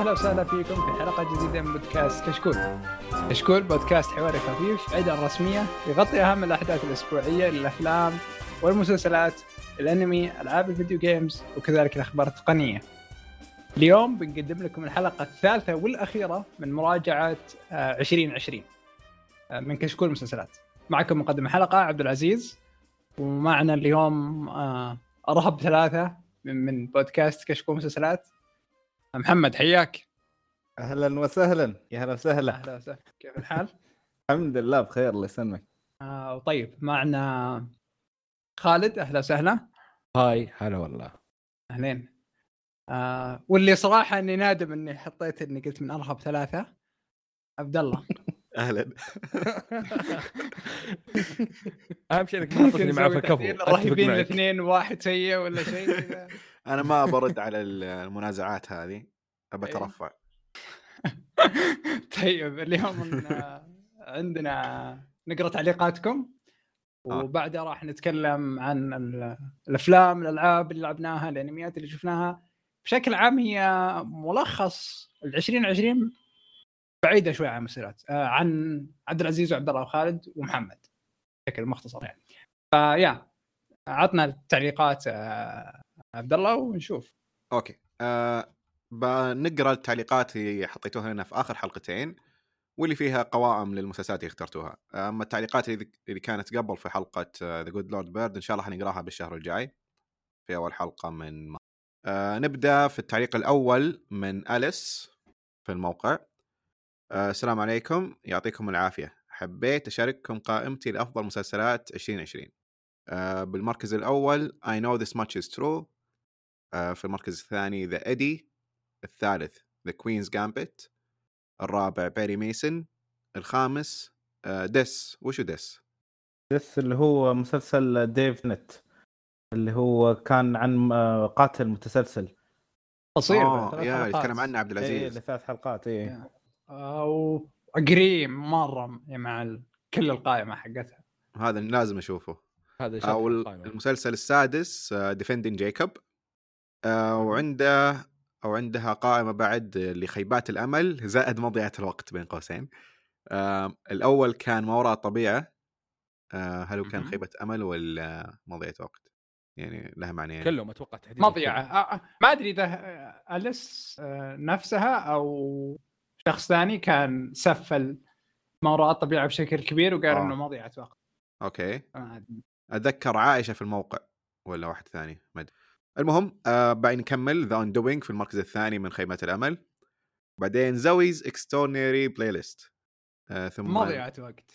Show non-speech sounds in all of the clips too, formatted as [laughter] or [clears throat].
أهلا وسهلا فيكم في حلقة جديدة من بودكاست كشكول. كشكول بودكاست حواري خفيف عيدا رسميه يغطي أهم الأحداث الأسبوعية للأفلام والمسلسلات، الأنمي، ألعاب الفيديو جيمز وكذلك الأخبار التقنية. اليوم بنقدم لكم الحلقة الثالثة والأخيرة من مراجعة آه، 2020 آه، من كشكول مسلسلات. معكم مقدم الحلقة عبد العزيز ومعنا اليوم آه، ارهب ثلاثة من من بودكاست كشكول مسلسلات محمد حياك. أهلا وسهلا. يا هلا وسهلا. أهلا وسهلا. كيف الحال؟ [laughs] الحمد لله بخير الله يسلمك. آه طيب معنا خالد. أهلا وسهلا. هاي هلا والله. أهلين. آه واللي صراحة إني نادم إني حطيت إني قلت من أرهب ثلاثة عبد الله. [laughs] أهلا. [laughs] أهم شيء إنك ما تحطني معه في الكفو الرهيبين معك. الاثنين وواحد سيء ولا شيء. أنا ما برد [laughs] على المنازعات هذه أبى إيه. أترفع [laughs] طيب اليوم عندنا نقرأ تعليقاتكم آه. وبعدها راح نتكلم عن ال- الأفلام الألعاب اللي لعبناها الأنميات اللي شفناها بشكل عام هي ملخص ال 2020 بعيدة شوي عن المسلسلات آه، عن عبد العزيز وعبد الله وخالد ومحمد بشكل مختصر يعني فيا عطنا التعليقات آه، عبد الله ونشوف. okay. آه بنقرأ التعليقات اللي حطيتوها لنا في آخر حلقتين واللي فيها قوائم للمسلسلات اللي اخترتوها. أما التعليقات اللي كانت قبل في حلقة The Good Lord Bird إن شاء الله حنقراها بالشهر الجاي في أول حلقة من ما. آه نبدأ في التعليق الأول من اليس في الموقع. آه السلام عليكم. يعطيكم العافية. حبيت أشارككم قائمتي لأفضل مسلسلات 2020 آه بالمركز الأول I know this much is true. في المركز الثاني The Eddy الثالث The Queen's Gambit الرابع Perry Mason الخامس آه Des وشو Des بس اللي هو مسلسل ديفيد تينانت اللي هو كان عن آه، قاتل متسلسل. قصير آه ثلاث يا. يتكلم عنه عبد إيه العزيز. لثلاث حلقات إيه. أو قريب مرة مع كل القائمة حقتها. هذا لازم أشوفه. هذا أو القائمة. المسلسل السادس ديفندين جيكوب وعنده أو عندها قائمة بعد لخيبات الأمل زائد مضيعة الوقت بين قوسين. آه، الأول كان ما وراء الطبيعه آه، هل هو كان. خيبة أمل ولا مضيعة وقت؟ يعني لها معنيين. كلهم أتوقع تحديدا مضيعة. آه، آه، ما أدري إذا آه، أليس آه، نفسها أو شخص ثاني كان سفل ما وراء الطبيعة بشكل كبير وقال آه. إنه مضيعة وقت. okay. أدري. أتذكر عائشة في الموقع ولا واحد ثاني ما أدري. المهم آه بعد نكمل The Undoing في المركز الثاني من خيبة الأمل. بعدين Zoey's Extraordinary Playlist آه ثم مضيعه وقت.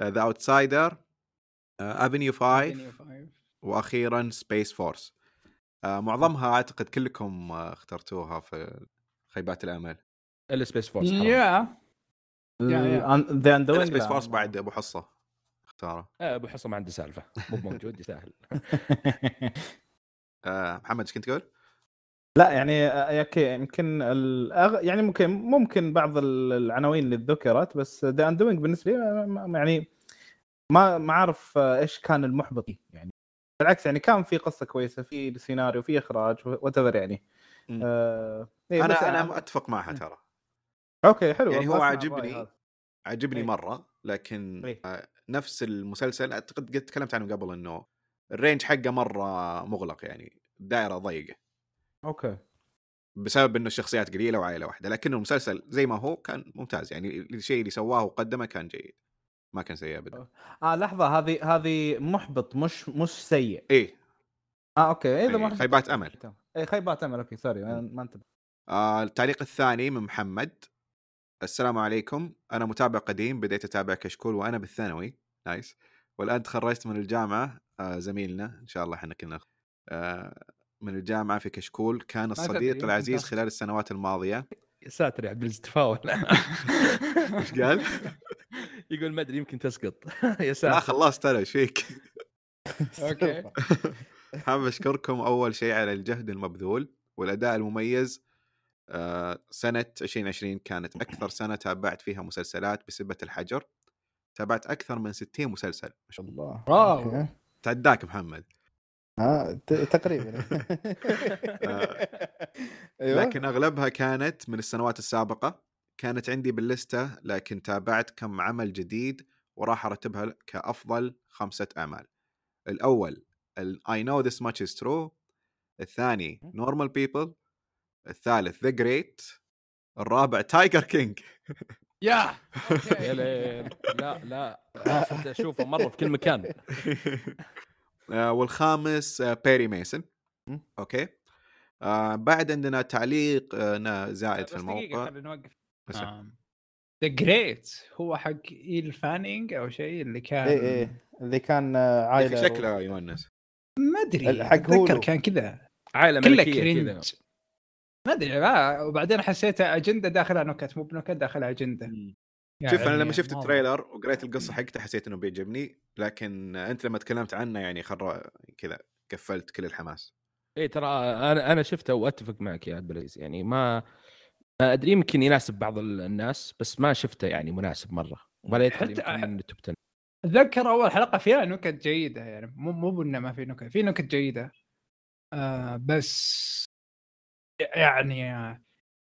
The Outsider Avenue 5 وأخيرا Space Force معظمها أعتقد كلكم آه، اخترتوها في خيبات الأمل. إلا Space Force yeah. The Undoing Space Force بعد أبو حصة اختاره. آه، أبو حصة ما عنده سالفة. مو موجود يستاهل. [laughs] [laughs] آه محمد إيش كنت تقول؟ لا يعني آه، okay يمكن الأغ... يعني ممكن ممكن بعض ال- العناوين اللي ذكرت بس The Undoing بالنسبة لي يعني ما ما أعرف آه، إيش كان المحبط. يعني بالعكس يعني كان في قصة كويسة في سيناريو في إخراج what يعني. آه... إيه، أنا أنا أتفق معها ترى okay حلو يعني هو عاجبني. عجبني إيه. مرة لكن إيه. آه، نفس المسلسل أعتقد قد تكلمت عنه قبل إنه ال range حقه مرة مغلق يعني دائرة ضيقة. okay. بسبب إنه الشخصيات قليلة وعائلة واحدة لكنه المسلسل زي ما هو كان ممتاز يعني الشيء اللي سواه وقدمه كان جيد. ما كان سيء ابدا. آه لحظة هذه هذه محبط مش مش سيء. إيه. آه okay إذا محبط خيبات أمل. اي خيبات أمل okay sorry ما انتبه. آه التعليق الثاني من محمد. السلام عليكم. أنا متابع قديم بديت أتابع كشكول وأنا بالثانوي. nice. والآن تخرجت من الجامعة. زميلنا إن شاء الله إحنا كنا آه من الجامعة في كشكول كان الصديق العزيز. خلال السنوات الماضية. يا ساتر يا عبد العزيز تفاول [laughs] إيش قال؟ [laughs] يقول ما أدري يمكن تسقط. [laughs] يا لا ساتر. خلصت أنا إيش فيك؟ أوكي. حاب أشكركم أول شيء على الجهد المبذول والأداء المميز. آه، سنة 2020 كانت أكثر سنة تابعت فيها مسلسلات بسبة الحجر. تابعت أكثر من 60 مسلسل. ما شاء الله. تعداك محمد. ها ت- تقريبا. [laughs] أيوه. لكن أغلبها كانت من السنوات السابقة. كانت عندي بال list ه لكن تابعت كم عمل جديد وراح أرتبها كأفضل خمسة أعمال. الأول ال I know this much is true. الثاني normal people. الثالث the great. الرابع Tiger King [laughs] يا! يا ليل. لا لا. اشوفه مره في كل مكان. [laughs] آه، والخامس آه، بيري ميسن. okay. آه بعد عندنا تعليق آه نا- زائد في بس دقيقة الموقع. خلينا نوقف. بس- The Great هو حق ايل فانينج أو شيء اللي كان إيه إيه اللي كان آه، عائلة شكله يونس. ما أدري. حق هولو. كان كذا. عائلة كله ملكيه كذا. ما أدري وبعدين حسيتها أجندة داخلها نكت مو بنكت داخلها أجندة. شوف أنا يعني لما شفت ما- ال trailer وقريت القصة حقته حسيت إنه بيعجبني لكن أنت لما تكلمت عنه يعني خر كذا قفلت كل الحماس. اي ترى أنا أنا شفته وأتفق معك يا عبد العزيز يعني ما ما أدري يمكن يناسب بعض الناس بس ما شفته يعني مناسب مرة. ولا يدخل حتى- من ال top 10 أتذكر أول حلقة فيها نكت جيدة يعني مو مو بأنه ما في نكت في نكت جيدة. آه بس يعني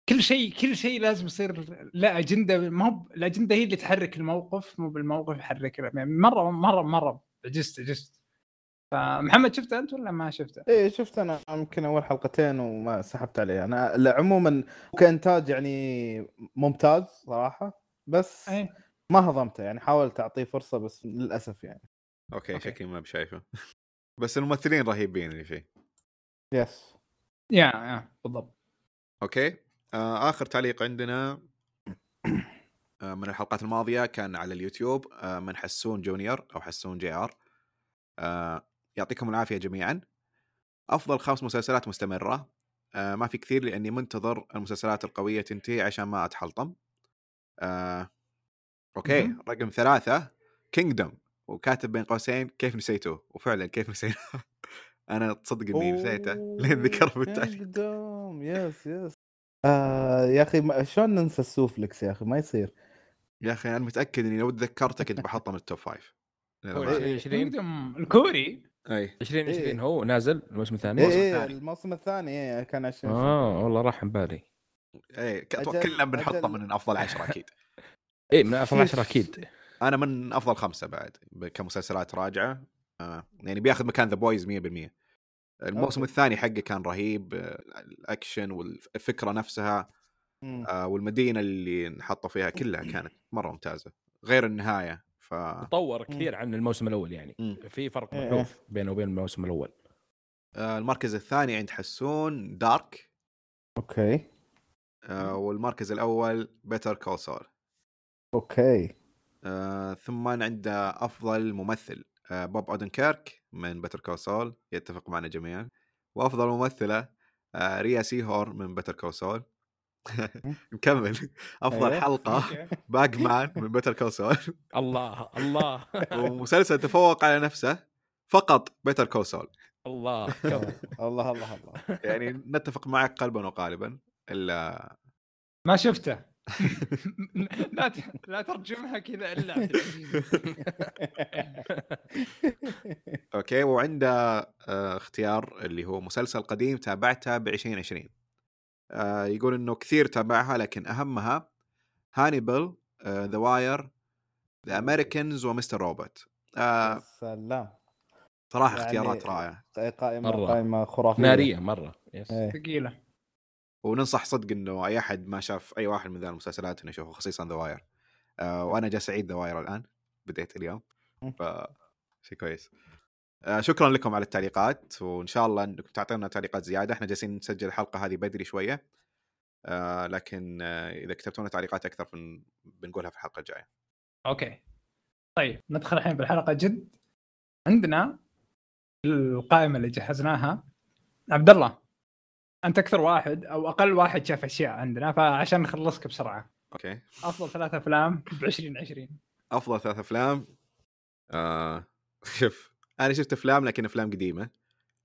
كل شيء كل شيء لازم يصير لا أجندة ما هو الأجندة هي اللي تحرك الموقف مو بالموقف يحرك يعني مرة مرة مرة عجزت عجزت. فمحمد شفته أنت ولا ما شفته؟ إيه شفت أنا يمكن أول حلقتين وما سحبت عليه. أنا عموما كإنتاج يعني ممتاز صراحة بس اي ما هضمته يعني حاولت أعطيه فرصة بس للأسف يعني. okay, okay. شكلي ما بشايفه. بس الممثلين رهيبين اللي فيه. yes يا يا بالضبط. okay. آه آخر تعليق عندنا آه من الحلقات الماضية كان على اليوتيوب آه من حسون جونيور أو حسون جي آر. آه يعطيكم العافية جميعا. أفضل خمس مسلسلات مستمرة. آه ما في كثير لأني منتظر المسلسلات القوية تنتهي عشان ما أتحلطم. آه okay. رقم ثلاثة Kingdom وكاتب بين قوسين كيف نسيته؟ وفعلا كيف نسيته أنا تصدق إني نسيته [laughs] لين ذكره بالتعليق. بالتعليق yes yes آه يا أخي ما- شلون ننسى السوفلكس يا أخي؟ ما يصير. يا أخي أنا متأكد إني لو تذكرته كنت بحطه من التوب فايف لا، هو ما- 2020 Kingdom الكوري. أي. 2020 إيه. هو نازل الموسم الثاني. الموسم إيه الثاني. الموسم الثاني. إيه كان 20 آه والله راح عن بالي اي كلنا بنحطه أجل. من أفضل عشرة أكيد. [laughs] إيه من أفضل فيش. 10 أكيد. أنا من أفضل خمسة بعد كمسلسلات راجعة. يعني بياخذ مكان The Boys 100% الموسم okay. الثاني حقه كان رهيب آه، الأكشن والفكرة نفسها مم. آه والمدينة اللي انحطوا فيها كلها [clears throat] كانت مرة ممتازة غير النهاية ف تطور كثير عن الموسم الأول يعني. مم. في فرق إيه. ملحوظ بينه وبين الموسم الأول. آه المركز الثاني عند حسون Dark okay. آه والمركز الأول Better Call Saul okay. آه ثم عنده أفضل ممثل. آه بوب أودنكيرك من Better Call Saul يتفق معنا جميعا. وأفضل ممثلة آه ريا سيهور من Better Call Saul نكمل. أفضل أيوه. حلقة [laughs] Bagman من Better Call Saul الله الله. [laughs] ومسلسل تفوق على نفسه فقط Better Call Saul الله. [laughs] الله الله الله. يعني نتفق معك قلبا وقالبا. إلا ما شفته؟ لا لا ترجمها كذا إلا. [laughs] okay وعنده آه اختيار اللي هو مسلسل قديم تابعته ب 2020 آه يقول إنه كثير تابعها لكن أهمها Hannibal The Wire The Americans و Mr. Robot. آه سلام. صراحة يعني- اختيارات رائعة. قائمة. قائمة خرافية. نارية مرة. إيه. ثقيلة. وننصح صدق إنه أي أحد ما شاف أي واحد من ذا المسلسلات إنه يشوفه خصيصا The Wire آه وأنا جالس اعيد The Wire الآن بديت اليوم. ف شيء كويس. آه شكرا لكم على التعليقات وإن شاء الله إنكم تعطونا تعليقات زيادة. إحنا جالسين نسجل الحلقة هذه بدري شوية. آه لكن آه إذا كتبتوا لنا تعليقات أكثر بن... بنقولها في الحلقة الجاية. okay. طيب ندخل الحين بالحلقة جد عندنا القائمة اللي جهزناها عبد الله. أنت أكثر واحد أو أقل واحد شاف أشياء عندنا فعشان نخلصك بسرعة. أوكي. أفضل ثلاث أفلام ب 2020 أفضل ثلاث أفلام. آه شوف أنا شفت أفلام لكن أفلام قديمة.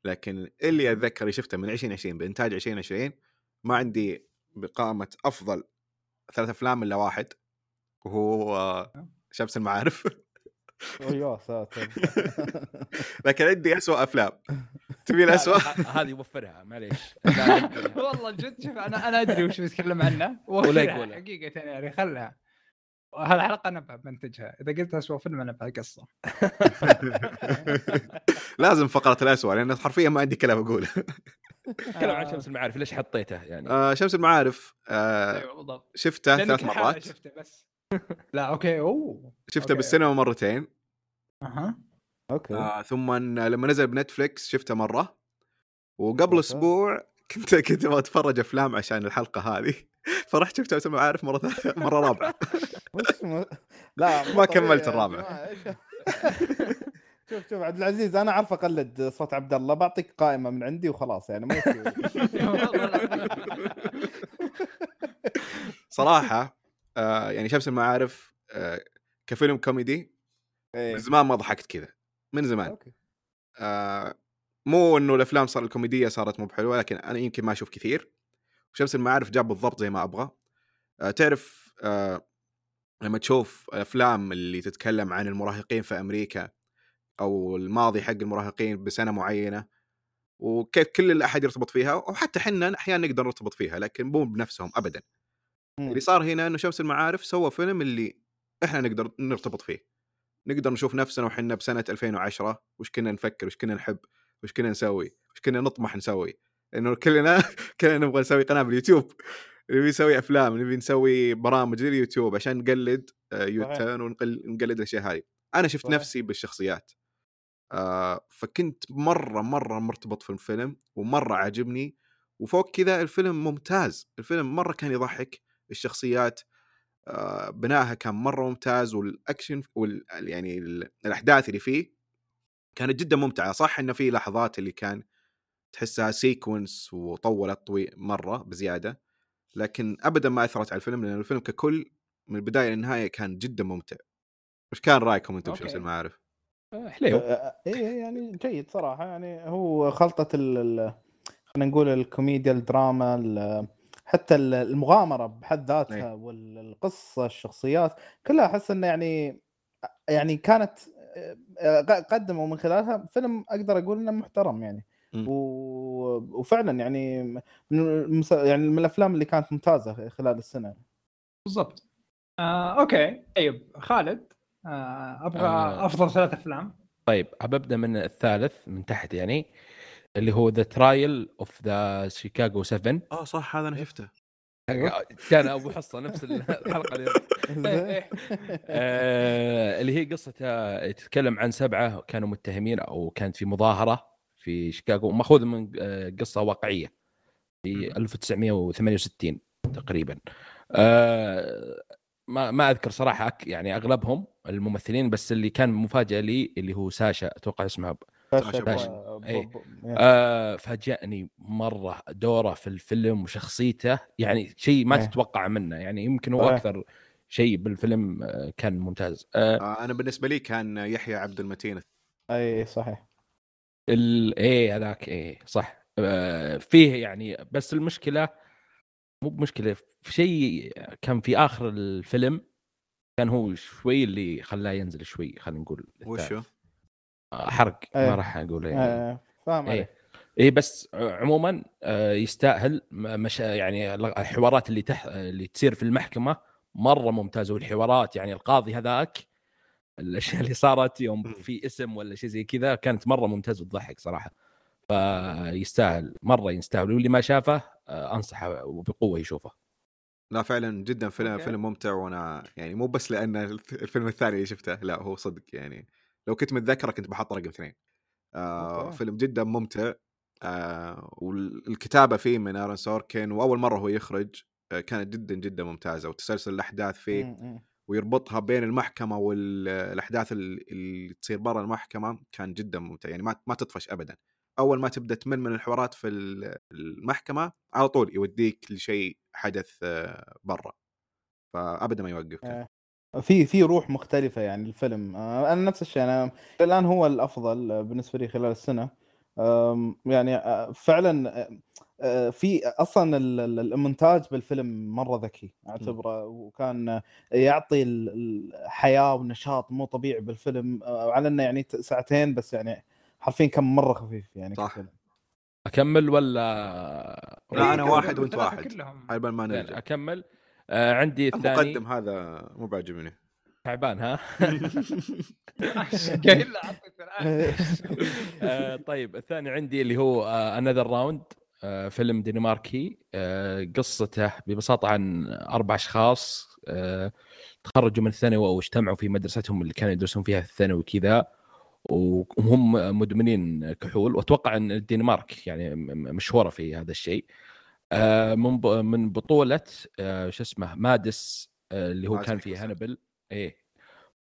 لكن اللي أتذكر شفته من 2020 بإنتاج 2020 ما عندي بقائمه أفضل ثلاث أفلام إلا واحد وهو آه، شمس المعارف. [laughs] ساتر [laughs] لكن عندي اسوء أفلام. تبي الاسوء هذه وفرها معليش. [laughs] وفرها. والله جد شوف أنا أنا أدري وش بتكلم عنه. يقولها. حقيقة يعني خلها. هالحلقه أنا بمنتجها إذا قلت اسوء فيلم أنا بقصه [laughs] لازم فقرة الاسوء لأن حرفيا ما عندي كلام أقوله. تكلم عن شمس المعارف ليش حطيته يعني؟ آه شمس المعارف آه بالضبط. شفته ثلاث مرات. شفته بس. [laughs] لا okay. أوه. شفته okay. بالسينما مرتين. أها. okay. آه ثم لما نزل بنتفليكس شفته مرة. وقبل okay. أسبوع كنت [laughs] كنت أبغى أتفرج أفلام عشان الحلقة هذه. [laughs] فرحت شفته شمس المعارف مرة ثالثه مرة رابعة. لا ما طبيعي كملت يا الرابع. جماعة، إيش- شوف شوف عبد العزيز أنا أعرف أقلد صوت عبد الله بعطيك قائمة من عندي وخلاص يعني ما يصير. صراحة آه يعني شمس المعارف آه كفيلم كوميدي إيه. من زمان ما ضحكت كذا من زمان okay آه مو إنه الأفلام صار الكوميدية صارت مو بحلوة لكن أنا يمكن ما أشوف كثير شمس المعارف جاب بالضبط زي ما أبغى آه تعرف آه لما تشوف أفلام اللي تتكلم عن المراهقين في أمريكا أو الماضي حق المراهقين بسنة معينة وكيف كل الأحد يرتبط فيها وحتى إحنا أحيانا نقدر نرتبط فيها لكن مو بنفسهم ابدا. اللي صار هنا إنه شمس المعارف سوى فيلم اللي إحنا نقدر نرتبط فيه. نقدر نشوف نفسنا وحنا بسنة 2010 وش كنا نفكر وش كنا نحب وش كنا نسوي وش كنا نطمح نسوي. لأنه كلنا [laughs] كلنا نبغى نسوي قناة باليوتيوب. [laughs] نبي نسوي أفلام نبي نسوي برامج لليوتيوب عشان نقلد آه، يوتيرن ونقلد الأشياء هذه. أنا شفت صحيح. نفسي بالشخصيات. آه فكنت مرة مرة مرتبط في الفيلم ومرة عاجبني وفوق كذا الفيلم ممتاز. الفيلم مرة كان يضحك الشخصيات آه بنائها كان مرة ممتاز والاكشن وال يعني ال- الأحداث اللي فيه كانت جدا ممتعة. صح إنه في لحظات اللي كان تحسها sequence وطولت طويل مرة بزيادة لكن ابدا ما أثرت على الفيلم لأن الفيلم ككل من البداية للنهايه كان جدا ممتع. وش كان رأيكم أنتم. بشمس المعارف؟ آه، حليو. إيه يعني جيد صراحة. يعني هو خلطة ال خلينا نقول الكوميديا الدراما ال- حتى ال- المغامرة بحد ذاتها إيه. والقصة الشخصيات كلها أحس إنه يعني يعني كانت آه، قدموا من خلالها فيلم أقدر أقول إنه محترم يعني مم. و... وفعلا يعني من المس... يعني من الأفلام اللي كانت ممتازة خلال السنة بالضبط آه، okay طيب خالد آه، أبغى آه. أفضل ثلاث أفلام طيب أبدأ من الثالث من تحت يعني اللي هو The Trial of the Chicago 7 آه صح هذا أنا شفته. كان أبو حصة نفس [laughs] الحلقة اللي [laughs] آه، اللي هي قصتها تتكلم عن سبعة كانوا متهمين أو كانت في مظاهرة في شيكاغو مأخوذ من آه، قصة واقعية في 1968 تقريبا. آه، ما ما أذكر صراحة يعني أغلبهم الممثلين بس اللي كان مفاجأة لي اللي هو ساشا أتوقع اسمها ب- ب- آه فاجأني مرة دوره في الفيلم وشخصيته يعني شيء ما إيه. تتوقع منه يعني يمكن هو. أكثر شيء بالفيلم آه، كان ممتاز. آه آه أنا بالنسبة لي كان يحيى عبد المتين. إي صحيح. ال... إيه هذاك إيه صح. آه فيه يعني بس المشكلة مو بمشكلة في شيء كان في آخر الفيلم كان هو شوي اللي خلاه ينزل شوي خلينا نقول. وشو؟ حرق إيه. ما راح أقول يعني. آه، فاهم عليك. إيه بس عموما آه، يستاهل. مش يعني الحوارات اللي تح اللي تصير في المحكمة مرة ممتازة والحوارات يعني القاضي هذاك الأشياء اللي صارت يوم. في اسم ولا شيء زي كذا كانت مرة ممتازة وتضحك صراحة. فيستاهل مرة يستاهل. واللي ما شافه آه، أنصحه وبقوة يشوفه. لا فعلا جدا فيلم okay. فيلم ممتع وأنا يعني مو بس لأن الف- الفيلم الثاني اللي شفته لا هو صدق يعني. لو كنت متذكره كنت بحط رقم اثنين آه okay. فيلم جدا ممتع آه والكتابة فيه من آرون سوركين وأول مرة هو يخرج آه كانت جدا جدا ممتازة وتسلسل الأحداث فيه. ويربطها بين المحكمة والاحداث اللي تصير برا المحكمة كان جدا ممتع يعني ما ما تطفش ابدا أول ما تبدأ تمل من الحوارات في ال- المحكمة على طول يوديك لشيء حدث آه، برا فابدا ما يوقف. آه. في في روح مختلفة يعني الفيلم. آه، أنا نفس الشيء أنا الآن هو الأفضل بالنسبة لي خلال السنة. آم، يعني آه، فعلا آه، آه، في ال- ال- المونتاج بالفيلم مرة ذكي أعتبره وكان يعطي ال- الحياة ونشاط مو طبيعي بالفيلم. آه، على إنه يعني ت- ساعتين بس يعني حرفيا كان مرة خفيف يعني صح. كفيلم. أكمل ولا لا، أنا إيه، واحد ثلاثة واحد. كلهم. على ما يعني نرجع. أكمل. آه عندي الثاني. المقدم هذا مو بعجبني تعبان ها. [laughs] [laughs] آه طيب الثاني عندي اللي هو Another Round فيلم دنماركي. آه قصته ببساطة عن أربع أشخاص آه تخرجوا من الثانوي واجتمعوا في مدرستهم اللي كانوا يدرسون فيها في الثانوي كذا وهم مدمنين كحول. وأتوقع إن الدنمارك يعني مشهوره في هذا الشيء. آه من ب- من بطولة آه شو اسمه مادس آه اللي هو كان فيه ميكلسن. هانيبال. إيه.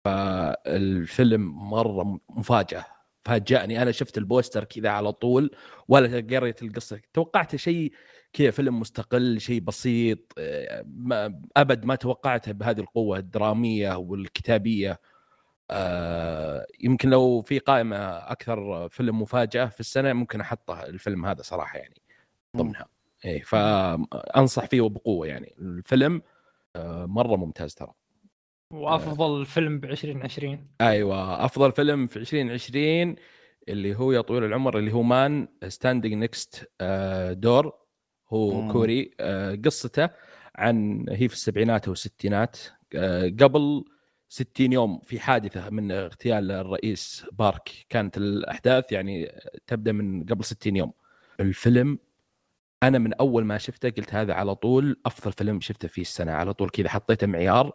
فالفيلم مرة مفاجأة. فاجأني. أنا شفت البوستر كذا على طول ولا قريت القصة. توقعت شيء كذا فيلم مستقل شيء بسيط آه، ما أبد ما توقعته بهذه القوة الدرامية والكتابية. آه، يمكن لو في قائمة أكثر فيلم مفاجأة في السنة ممكن أحطه الفيلم هذا صراحة يعني ضمنها. إيه فأنصح فيه وبقوه يعني. الفيلم آه، مرة ممتاز ترى. وأفضل فيلم ب 2020 أيوه أفضل فيلم في 2020 اللي هو يا طويل العمر اللي هو Man Standing Next دور هو مم. كوري. آه، قصته عن هي في السبعينات والستينات آه، قبل 60 يوم في حادثة من اغتيال الرئيس بارك. كانت الأحداث يعني تبدأ من قبل 60 يوم. الفيلم أنا من أول ما شفته قلت هذا على طول أفضل فيلم شفته في السنة. على طول كذا حطيته معيار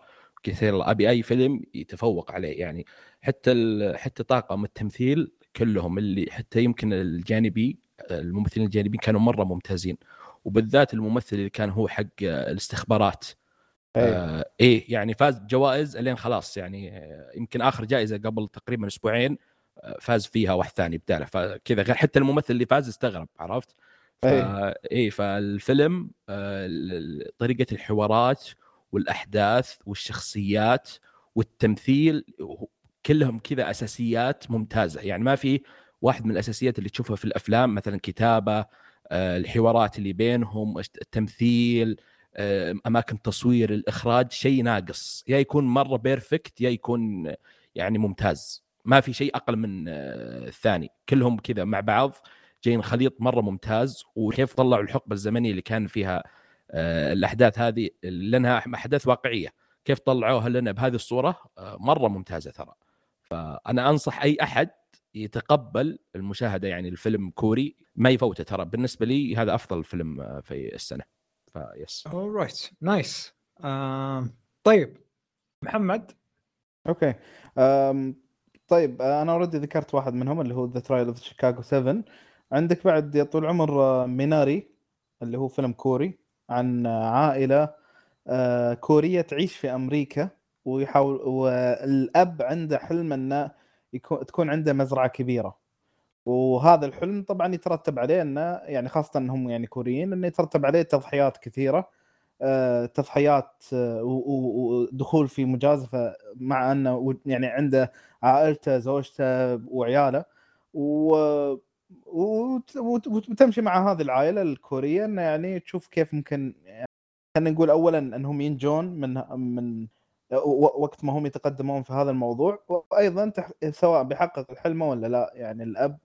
قلت يلا أبي أي فيلم يتفوق عليه. يعني حتى ال- حتى طاقم التمثيل كلهم اللي حتى يمكن الجانبي الممثلين الجانبيين كانوا مرة ممتازين. وبالذات الممثل اللي كان هو حق الاستخبارات. إيه. آه إيه يعني فاز بجوائز إلين خلاص. يعني يمكن آخر جائزة قبل تقريبا أسبوعين آه، فاز فيها واحد ثاني بداله فكذا غير حتى الممثل اللي فاز استغرب عرفت؟ فا إيه. فالفيلم آه، طريقة الحوارات والأحداث والشخصيات والتمثيل كلهم كذا أساسيات ممتازة. يعني ما في واحد من الأساسيات اللي تشوفها في الأفلام مثلا كتابة آه، الحوارات اللي بينهم التمثيل آه، أماكن تصوير الإخراج شيء ناقص. يا يكون مرة بيرفكت يا يكون يعني ممتاز. ما في شيء أقل من الثاني. كلهم كذا مع بعض جايين خليط مرة ممتاز وكيف طلعوا الحقبة الزمنية اللي كان فيها آه، الأحداث هذه لأنها أحداث واقعية. كيف طلعوها لنا بهذه الصورة؟ آه، مرة ممتازة ترى. فأنا أنصح أي أحد يتقبل المشاهدة يعني الفيلم كوري ما يفوته ترى. بالنسبة لي هذا أفضل فيلم آه، في السنة. فيس اورايت نايس طيب. محمد؟ okay. أم طيب أنا already ذكرت واحد منهم اللي هو The Trial of Chicago 7 عندك بعد يا طول العمر آه، ميناري اللي هو فيلم كوري عن آه، عائلة آه، كورية تعيش في أمريكا ويحاول والأب عنده حلم إنه يكون تكون عنده مزرعة كبيرة. وهذا الحلم طبعا يترتب عليه إنه يعني خاصة إنهم يعني كوريين إنه يترتب عليه تضحيات كثيرة تضحيات ودخول في مجازفة مع إنه يعني عنده عائلته زوجته وعياله. و وتمشي مع هذه العائلة الكورية إنه يعني تشوف كيف ممكن يعني خلينا نقول اولا إنهم ينجون من من وقت ما هم يتقدمون في هذا الموضوع وأيضا تح- سواء بيحقق الحلم ولا لا يعني الأب.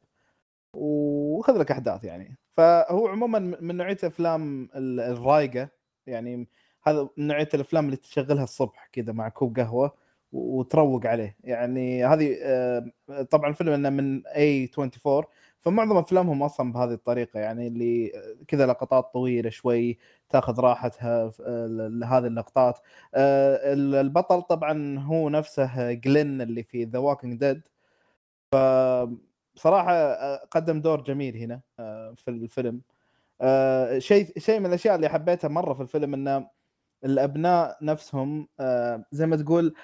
وخذ لك أحداث يعني. فهو عموما من نوعية افلام ال- الرايقة يعني هذا من نوعية الأفلام اللي تشغلها الصبح كذا مع كوب قهوة وتروق عليه. يعني هذه آه، طبعا الفيلم إنه من A24 فمعظم أفلامهم أصلا بهذه الطريقة يعني اللي كذا لقطات طويلة شوي تأخذ راحتها هذه اللقطات. آه، ال- البطل طبعا هو نفسه جلين اللي في The Walking Dead فصراحة آه، قدم دور جميل هنا آه، في الفيلم. شيء شيء من الأشياء اللي حبيتها مرة في الفيلم إنه الأبناء نفسهم زي ما تقول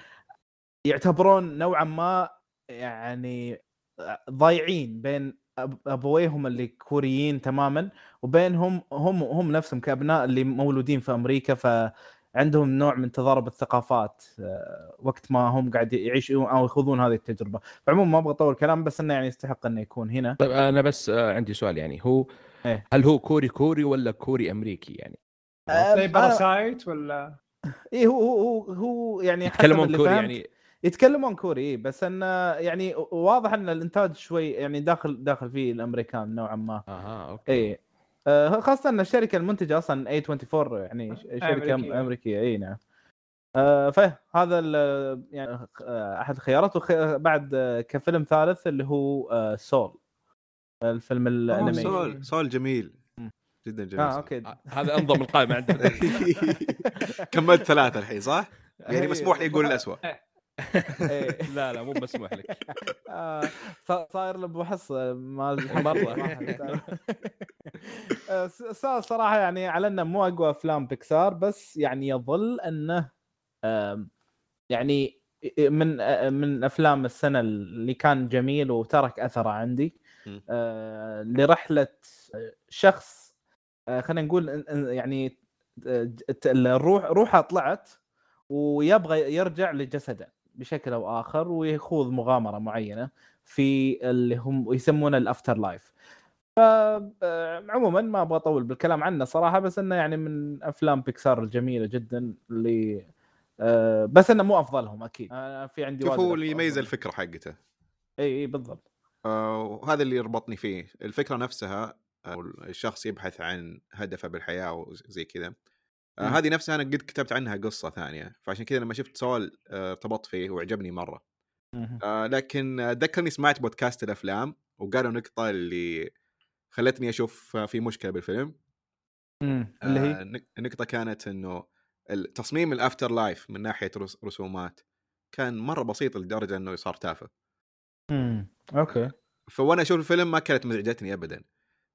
يعتبرون نوعا ما يعني ضايعين بين أبويهم اللي كوريين تماما وبينهم هم هم نفسهم كأبناء اللي مولودين في أمريكا فعندهم نوع من تضارب الثقافات آه، وقت ما هم قاعد يعيشون أو يخوضون هذه التجربة. فعموما ما أبغى أطول كلام بس إنه يعني يستحق إنه يكون هنا. طيب أنا بس آه، عندي سؤال يعني هو إيه. هل هو كوري كوري ولا كوري أمريكي يعني؟ زي أنا- باراسايت ولا؟ اي هو هو هو يعني حسب يتكلمون اللي كوري فهمت- يعني يتكلمون كوري إيه، بس انه يعني واضح إن الإنتاج شوي يعني داخل داخل فيه الأمريكان نوعا ما أها okay اي آه، خاصة إن الشركة المنتجة أصلا A24 يعني شركة أمريكية. أمريكية, أمريكية إي نعم آه، فهذا ال- يعني آه، أحد الخيارات. بعد آه، كفيلم ثالث اللي هو آه، Soul الفيلم الانمي Soul Soul جميل. جدا جميل آه. okay آه، هذا انضم القائمة عندنا [laughs] كملت ثلاثة الحين صح؟ يعني. مسموح لي أقول الأسوأ إيه. لا لا مو مسموح لك. [laughs] آه، صا- صاير له بحص مال [laughs] مرة. [laughs] آه، صراحة يعني على انه مو أقوى أفلام بيكسار بس يعني يظل أنه يعني من آه، من أفلام السنة اللي كان جميل وترك أثره عندي. آه، لرحلة شخص آه، خلينا نقول يعني آه، الروح روحه طلعت ويبغى يرجع لجسده. بشكل أو آخر ويخوض مغامرة معينة في اللي هم يسمونه الأفتر لايف. عموما ما أبغى أطول بالكلام عنه صراحة بس إنه يعني من أفلام بيكسار الجميلة جدا اللي آه، بس إنه مو أفضلهم أكيد. أنا في عندي شوف هو اللي. يميز الفكرة حقته. إي إي بالضبط. آه، وهذا اللي يربطني فيه. الفكرة نفسها الشخص يبحث عن هدفه بالحياة وزي كذا آه، مم. هذه نفسها أنا قد كتبت عنها قصة ثانية فعشان كذا لما شفت سؤال آه، ارتبطت فيه وعجبني مرة مهم. آه، لكن ذكرني سمعت بودكاست الأفلام وقالوا نقطة اللي خلتني أشوف آه، في مشكلة بالفيلم مم. اللي آه، هي النق- النقطة كانت إنه تصميم ال afterlife من ناحية رس- رسومات كان مرة بسيط لدرجة إنه صار تافه مم. okay فوأنا أشوف الفيلم ما كانت مزعجتني ابدا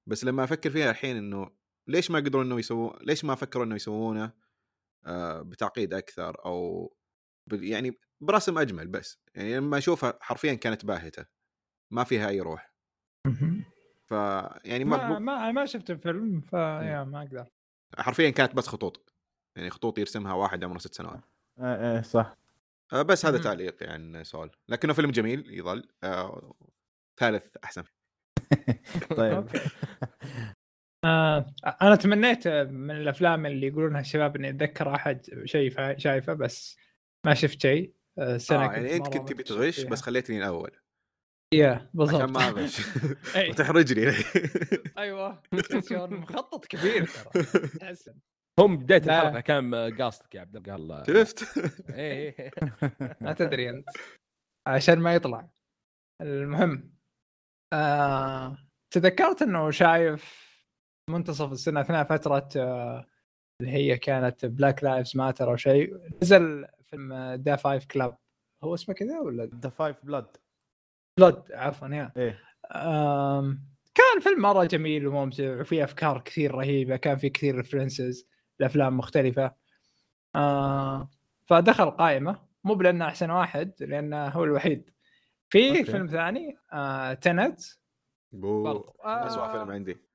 بس لما أفكر فيها الحين إنه ليش ما قدروا إنه يسووا ليش ما فكروا إنه يسوونه آه، بتعقيد أكثر أو يعني برسم أجمل بس. يعني لما أشوفها حرفيا كانت باهتة ما فيها أي روح. ف يعني ما ما ما ما شفت الفيلم فيا ما أقدر. حرفيا كانت بس خطوط. يعني خطوط يرسمها واحد عمره ست سنوات. آه، صح. آه، بس هذا. تعليقي عن سول لكنه فيلم جميل يظل آه، ثالث أحسن. [laughs] طيب. [laughs] آه أنا تمنيت من الأفلام اللي يقولونها الشباب إني أتذكر أحد شيء شايفه بس ما شفت شيء. آه، السنة آه يعني أنت كنت تبي متشوق تغش فيها. بس خليتني الأول. يا بالضبط. عشان ما أغش. [laughs] وتحرجني. [laughs] أيوه. مخطط كبير ترى. تحسن هم بدايه. الحلقة كان قاصدك يا عبد الله. شفت؟ إيه إيه. [laughs] ما تدري أنت. عشان ما يطلع. المهم. آه تذكرت إنه شايف منتصف السنة أثناء فترة آه اللي هي كانت Black Lives Matter أو شيء نزل فيلم Da Five Bloods هو اسمه كذا ولا؟ The Five Blood Blood عفوا يا. إيه. آم، كان فيلم مرة جميل وممتع وفيه أفكار كثير رهيبة كان في كثير references لأفلام مختلفة. آه فدخل قائمة مو بلأنه أحسن واحد لأنه هو الوحيد. في okay. فيلم ثاني آه Tenet بو برضو آه اسوء فيلم عندي.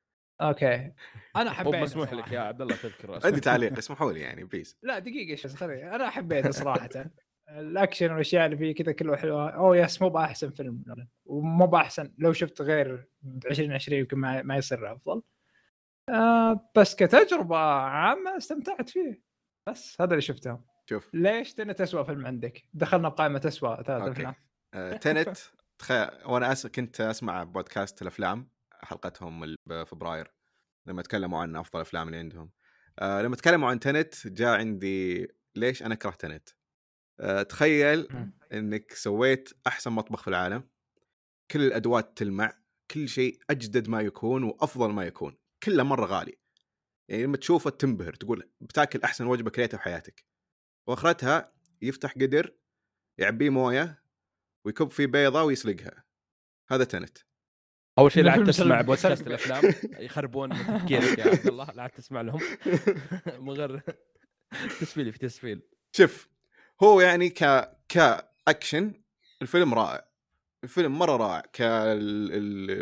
okay أنا [laughs] مو حبيته مسموح لك. يا عبد الله تذكر [laughs] اسمه. عندي تعليق [laughs] اسمحوا لي يعني please لا دقيقة شوي خليني أنا حبيته صراحة الأكشن والأشياء اللي فيه كذا كله حلوة أوه yes مو بأحسن فيلم. ومو بأحسن لو شفت غير ب 2020 يمكن ما, ما يصير أفضل آه بس كتجربة عامة استمتعت فيه بس هذا اللي شفته شوف ليش Tenet اسوء فيلم عندك؟ دخلنا بقائمه اسوء ثلاث. افلام آه، Tenet تخ... وأنا أس... كنت أسمع بودكاست الأفلام حلقتهم بفبراير لما تكلموا عن أفضل الافلام اللي عندهم. آه لما تكلموا عن تنت جاء عندي ليش أنا أكره تنت آه تخيل. إنك سويت أحسن مطبخ في العالم كل الأدوات تلمع كل شيء أجدد ما يكون وأفضل ما يكون كله مرة غالي. يعني لما تشوفه تنبهر تقول بتاكل أحسن وجبة كليتها في حياتك. وأخرتها يفتح قدر يعبيه موية ويكب فيه بيضة ويسلقها. هذا Tenet أول شيء لا تسمع بودكاست. [laughs] الأفلام. يخربون تفكيرك يا عبد الله. لا عاد تسمع لهم. [laughs] من غير تسفيل في تسفيل. شوف هو يعني ك كاكشن الفيلم رائع. الفيلم مرة رائع. كال production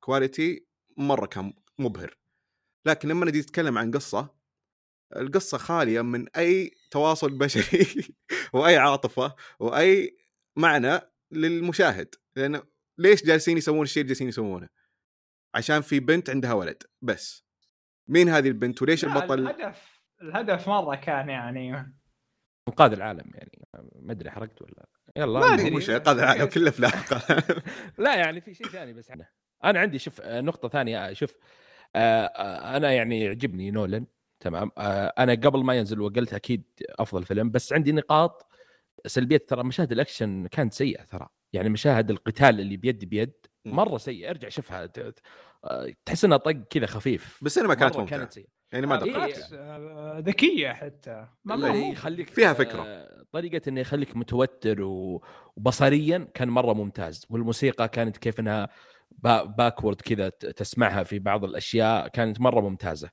quality مرة كان مبهر. لكن لما نجي نتكلم عن قصة القصة خالية من أي تواصل بشري [laughs] وأي عاطفة وأي معنى للمشاهد. لأنه ليش جالسين يسوون الشيء اللي جالسين يسوونه عشان في بنت عندها ولد بس مين هذه البنت وليش البطل الهدف الهدف مرة كان يعني انقاذ العالم يعني ما أدري حرقت ولا يلا ما المهم. أدري. مش قاعد العالم كل الافلام [laughs] لا يعني في شيء ثاني بس عنه. أنا عندي شوف آه، نقطة ثانية آه، شوف آه، أنا يعني يعجبني نولن تمام أنا قبل ما ينزل وقلت أكيد أفضل فيلم بس عندي نقاط سلبيه ترى مشاهد الأكشن كانت سيئة ترى. يعني مشاهد القتال اللي بيد بيد. مرة سيئة. ارجع شوفها. آه، تحس إنها طق كذا خفيف. بالسينما كانت مرة ممتعة. كانت سيئة. يعني ما آه، دققت إيه. بالعكس آه، ذكية حتى. ما ما إيه، هو يخليك فيها فكرة. آه، طريقة إنه يخليك متوتر وبصريا كان مرة ممتاز. والموسيقى كانت كيف إنها با- backward كذا ت- تسمعها في بعض الأشياء كانت مرة ممتازة.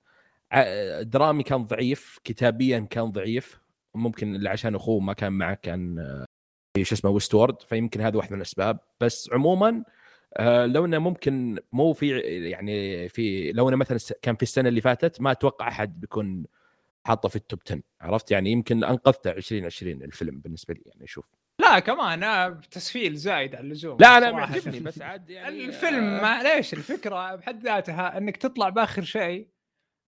درامي كان ضعيف كتابيا كان ضعيف. ممكن اللي عشان أخوه ما كان معه كان آه، شو اسمه Westworld فيمكن هذا واحد من الأسباب. بس عموما آه، لو إنه ممكن مو في يعني في لو إنه مثلا كان في السنة اللي فاتت ما أتوقع أحد بيكون حاطه في ال top 10 عرفت؟ يعني يمكن أنقذته 2020 الفيلم بالنسبة لي يعني شوف. لا كمان آه، تسفيل زايد على اللزوم. لا صراحة. معجبني بس عاد يعني الفيلم معليش الفكرة بحد ذاتها إنك تطلع بآخر شيء.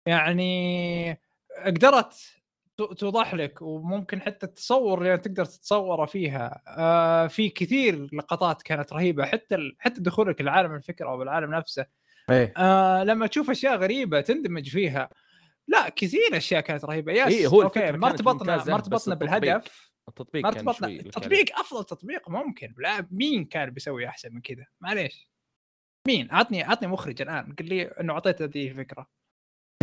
يعني قدرت توضح لك وممكن حتى التصور اللي تقدر تتصوره فيها. آه في كثير لقطات كانت رهيبة حتى ال- حتى دخولك العالم الفكرة أو العالم نفسه. إيه. آه لما تشوف أشياء غريبة تندمج فيها. لا كثير أشياء كانت رهيبة. yes إيه، هو okay ما ارتبطنا ما ارتبطنا بالهدف. التطبيق ما ارتبطنا شوي التطبيق أفضل تطبيق ممكن. لا مين كان بيسوي أحسن من كذا؟ معليش. مين؟ عطني عطني مخرج الآن قل لي إنه اعطيت هذه الفكرة.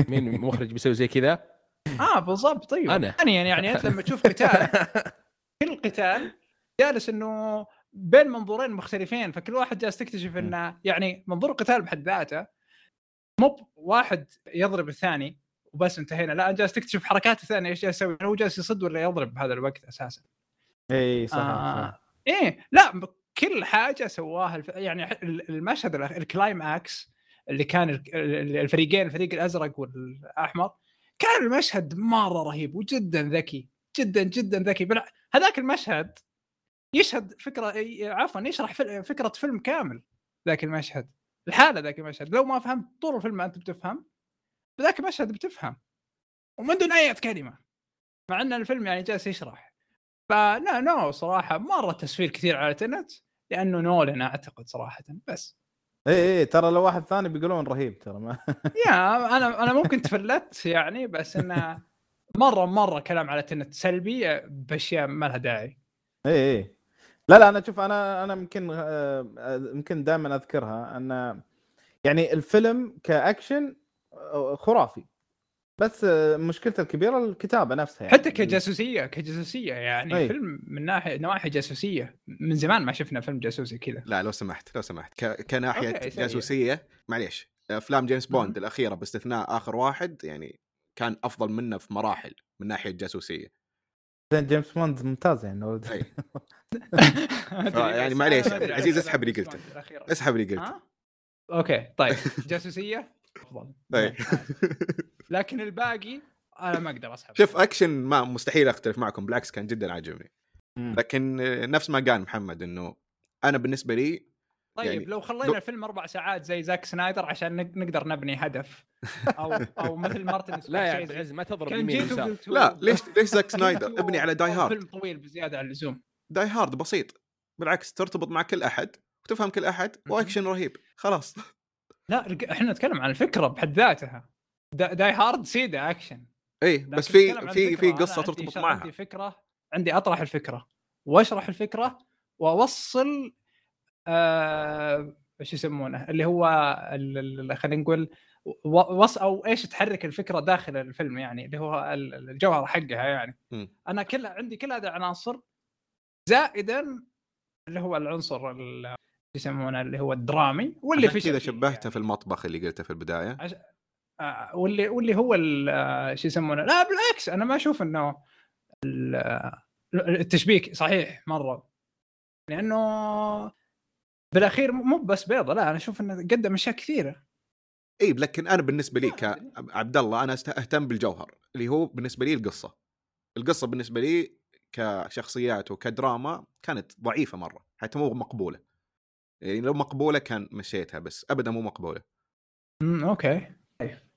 مين مخرج بيسوي زي كذا؟ آه بالضبط طيب أنا. ثانيا يعني أنت لما تشوف قتال [laughs] كل قتال جالس إنه بين منظورين مختلفين فكل واحد جالس تكتشف إنه يعني منظور القتال بحد ذاته مو واحد يضرب الثاني وبس انتهينا لا جالس تكتشف حركات الثانية إيش جالس يسوي هو جالس يصد ولا يضرب بهذا الوقت أساسا إيه صحيح, آه. صحيح. إيه لا كل حاجة سواها الف... يعني المشهد الأخ- الكلايماكس اللي كان ال- ال- الفريقين الفريق الأزرق والأحمر كان المشهد مرة رهيب وجدا ذكي جدا جدا ذكي. بل... هذاك المشهد يشهد فكرة عفوا يشرح فكرة فيلم كامل ذاك المشهد الحالة ذاك المشهد. لو ما فهمت طول الفيلم أنت بتفهم ذاك المشهد بتفهم. ومن دون أي كلمة مع أن الفيلم يعني جالس يشرح. فلا نو صراحة مرة تسفير كثير على تنت لأنه نولن أعتقد صراحة بس. إيه إيه ترى لو واحد ثاني بيقولون رهيب ترى ما يا أنا أنا ممكن تفلت يعني بس إنه مرة مرة كلام على تنت سلبي بأشياء ما لها داعي. إيه إيه. لا لا أنا شوف أنا أنا يمكن آه، آه، يمكن دائما أذكرها إن يعني الفيلم كأكشن آه، خرافي. بس آه، مشكلته الكبيرة الكتابة نفسها يعني. حتى كجاسوسية كجاسوسية يعني أي. فيلم من ناحية نواحي جاسوسية. من زمان ما شفنا فيلم جاسوسي كذا. لا لو سمحت لو سمحت. ك... كناحية. جاسوسية معليش. أفلام جيمس بوند مم. الأخيرة باستثناء آخر واحد يعني كان أفضل منه في مراحل من ناحية جاسوسية. زين جيمس بوند ممتاز يعني. [laughs] [laughs] يعني معليش، عزيز اسحب اللي قلته. اسحب اللي قلت ها؟ okay طيب. جاسوسية أفضل. أي. لكن الباقي أنا ما أقدر أسحب. شوف أكشن ما مستحيل أختلف معكم بالعكس كان جدا عاجبني. لكن نفس ما قال محمد إنه أنا بالنسبة لي طيب يعني لو خلينا لو- الفيلم أربع ساعات زي زاك سنايدر عشان نق- نقدر نبني هدف. أو أو مثل مارتن [laughs] لا يا عبد. العزيز ما تضرب يمين يسار لا ليش ليش زاك [laughs] سنايدر؟ ابني على Die Hard فيلم طويل بزيادة عن اللزوم. Die Hard بسيط. بالعكس ترتبط مع كل أحد وتفهم كل أحد وأكشن رهيب. خلاص. لا إحنا نتكلم عن الفكرة بحد ذاتها. Die- Die Hard سيدا أكشن. اي بس في في. في قصة ترتبط معها. عندي فكرة عندي أطرح الفكرة. وأشرح الفكرة وأوصل آه إيش يسمونه؟ اللي هو ال- ال- خلينا نقول وص أو إيش تحرك الفكرة داخل الفيلم يعني اللي هو ال- الجوهر حقها يعني. مم. أنا كل عندي كل هذه العناصر زائدا اللي هو العنصر يسمونه اللي هو الدرامي واللي في كذا شبهته يعني. في المطبخ اللي قلته في البداية. آه، واللي واللي هو آه، شو يسمونه؟ لا بالعكس أنا ما أشوف إنه آه، التشبيك صحيح مرة. لأنه بالأخير مو بس بيضة لا أنا أشوف إنه قدم أشياء كثيرة. إي لكن أنا بالنسبة لي. كعبد الله أنا أهتم بالجوهر اللي هو بالنسبة لي القصة. القصة بالنسبة لي كشخصيات وكدراما كانت ضعيفة مرة حتى مو مقبولة. يعني لو مقبولة كان مشيتها بس ابدا مو مقبولة. امم okay.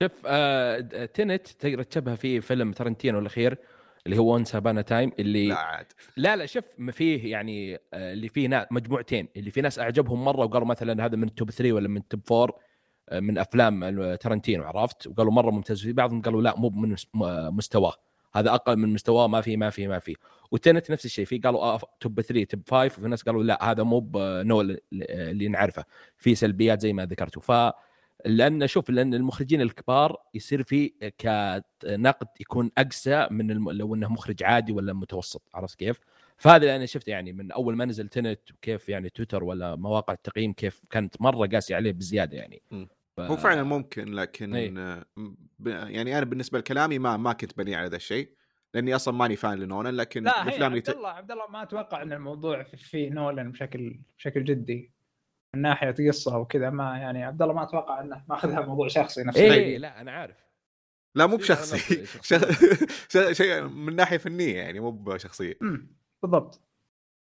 شوف آه Tenet تقدر تشبه في فيلم ترنتينو الأخير اللي هو Once Upon a Time اللي لا لا, عاد. لا لا شوف ما فيه يعني آه اللي فيه ناس مجموعتين. اللي في ناس أعجبهم مرة وقالوا مثلا هذا من ال top 3 ولا من ال top 4 آه من أفلام ترنتينو عرفت؟ وقالوا مرة ممتاز. في بعضهم قالوا لا مو من مستواه. هذا أقل من مستواه ما في ما في ما في وتنت نفس الشيء في قالوا آه توب 3 توب 5 وفي ناس قالوا لا هذا مو بنول اللي نعرفه. في سلبيات زي ما ذكرتوا. ف لأن شوف لأن المخرجين الكبار يصير في كنقد يكون أقسى من الم... لو إنه مخرج عادي ولا متوسط. عرفت كيف؟ فهذا اللي أنا شفته يعني من أول ما نزل تنت وكيف يعني تويتر ولا مواقع التقييم كيف كانت مرة قاسية عليه بزيادة يعني. ف... هو فعلا ممكن لكن إيه. آه، ب- يعني أنا بالنسبة لكلامي ما ما كنت بني على ذا الشيء لأني أصلا ماني فان لنولان لكن لا هي الافلام اللي عبد ت... الله عبد الله ما أتوقع إن الموضوع في- نولن بشكل بشكل جدي من ناحية قصة وكذا ما يعني عبد الله ما أتوقع إنه ماخذها موضوع شخصي نفس إيه الشيء. لا أنا عارف لا مو بشخصي نفسه. [laughs] شيء من ناحية فنية يعني مو بشخصية امم بالضبط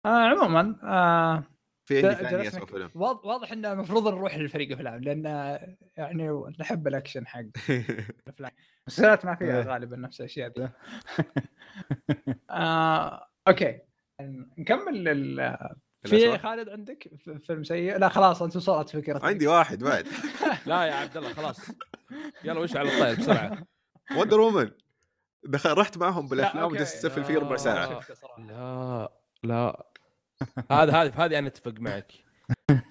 آه عموما آه في عندي ثاني اسوء فيلم واض- واضح ان المفروض نروح للفريق أفلام لأن يعني نحب الأكشن حق [laughs] الأفلام. المسلسلات ما فيها إيه. غالبا نفس الأشياء دي. [laughs] آه أوكي. نكمل ال... في؟ خالد عندك؟ فيلم سيء؟ لا خلاص أنت وصلت فكرتك عندي واحد بعد. [laughs] لا يا عبد الله خلاص. يلا وش على الطير بسرعة. وندر وومن دخل رحت معهم لا، بالافلام. وجلست اسفل فيه ربع آه. ساعة. شفته صراحة. لا لا. هذا هذا هذه أنا أتفق معك [laughs]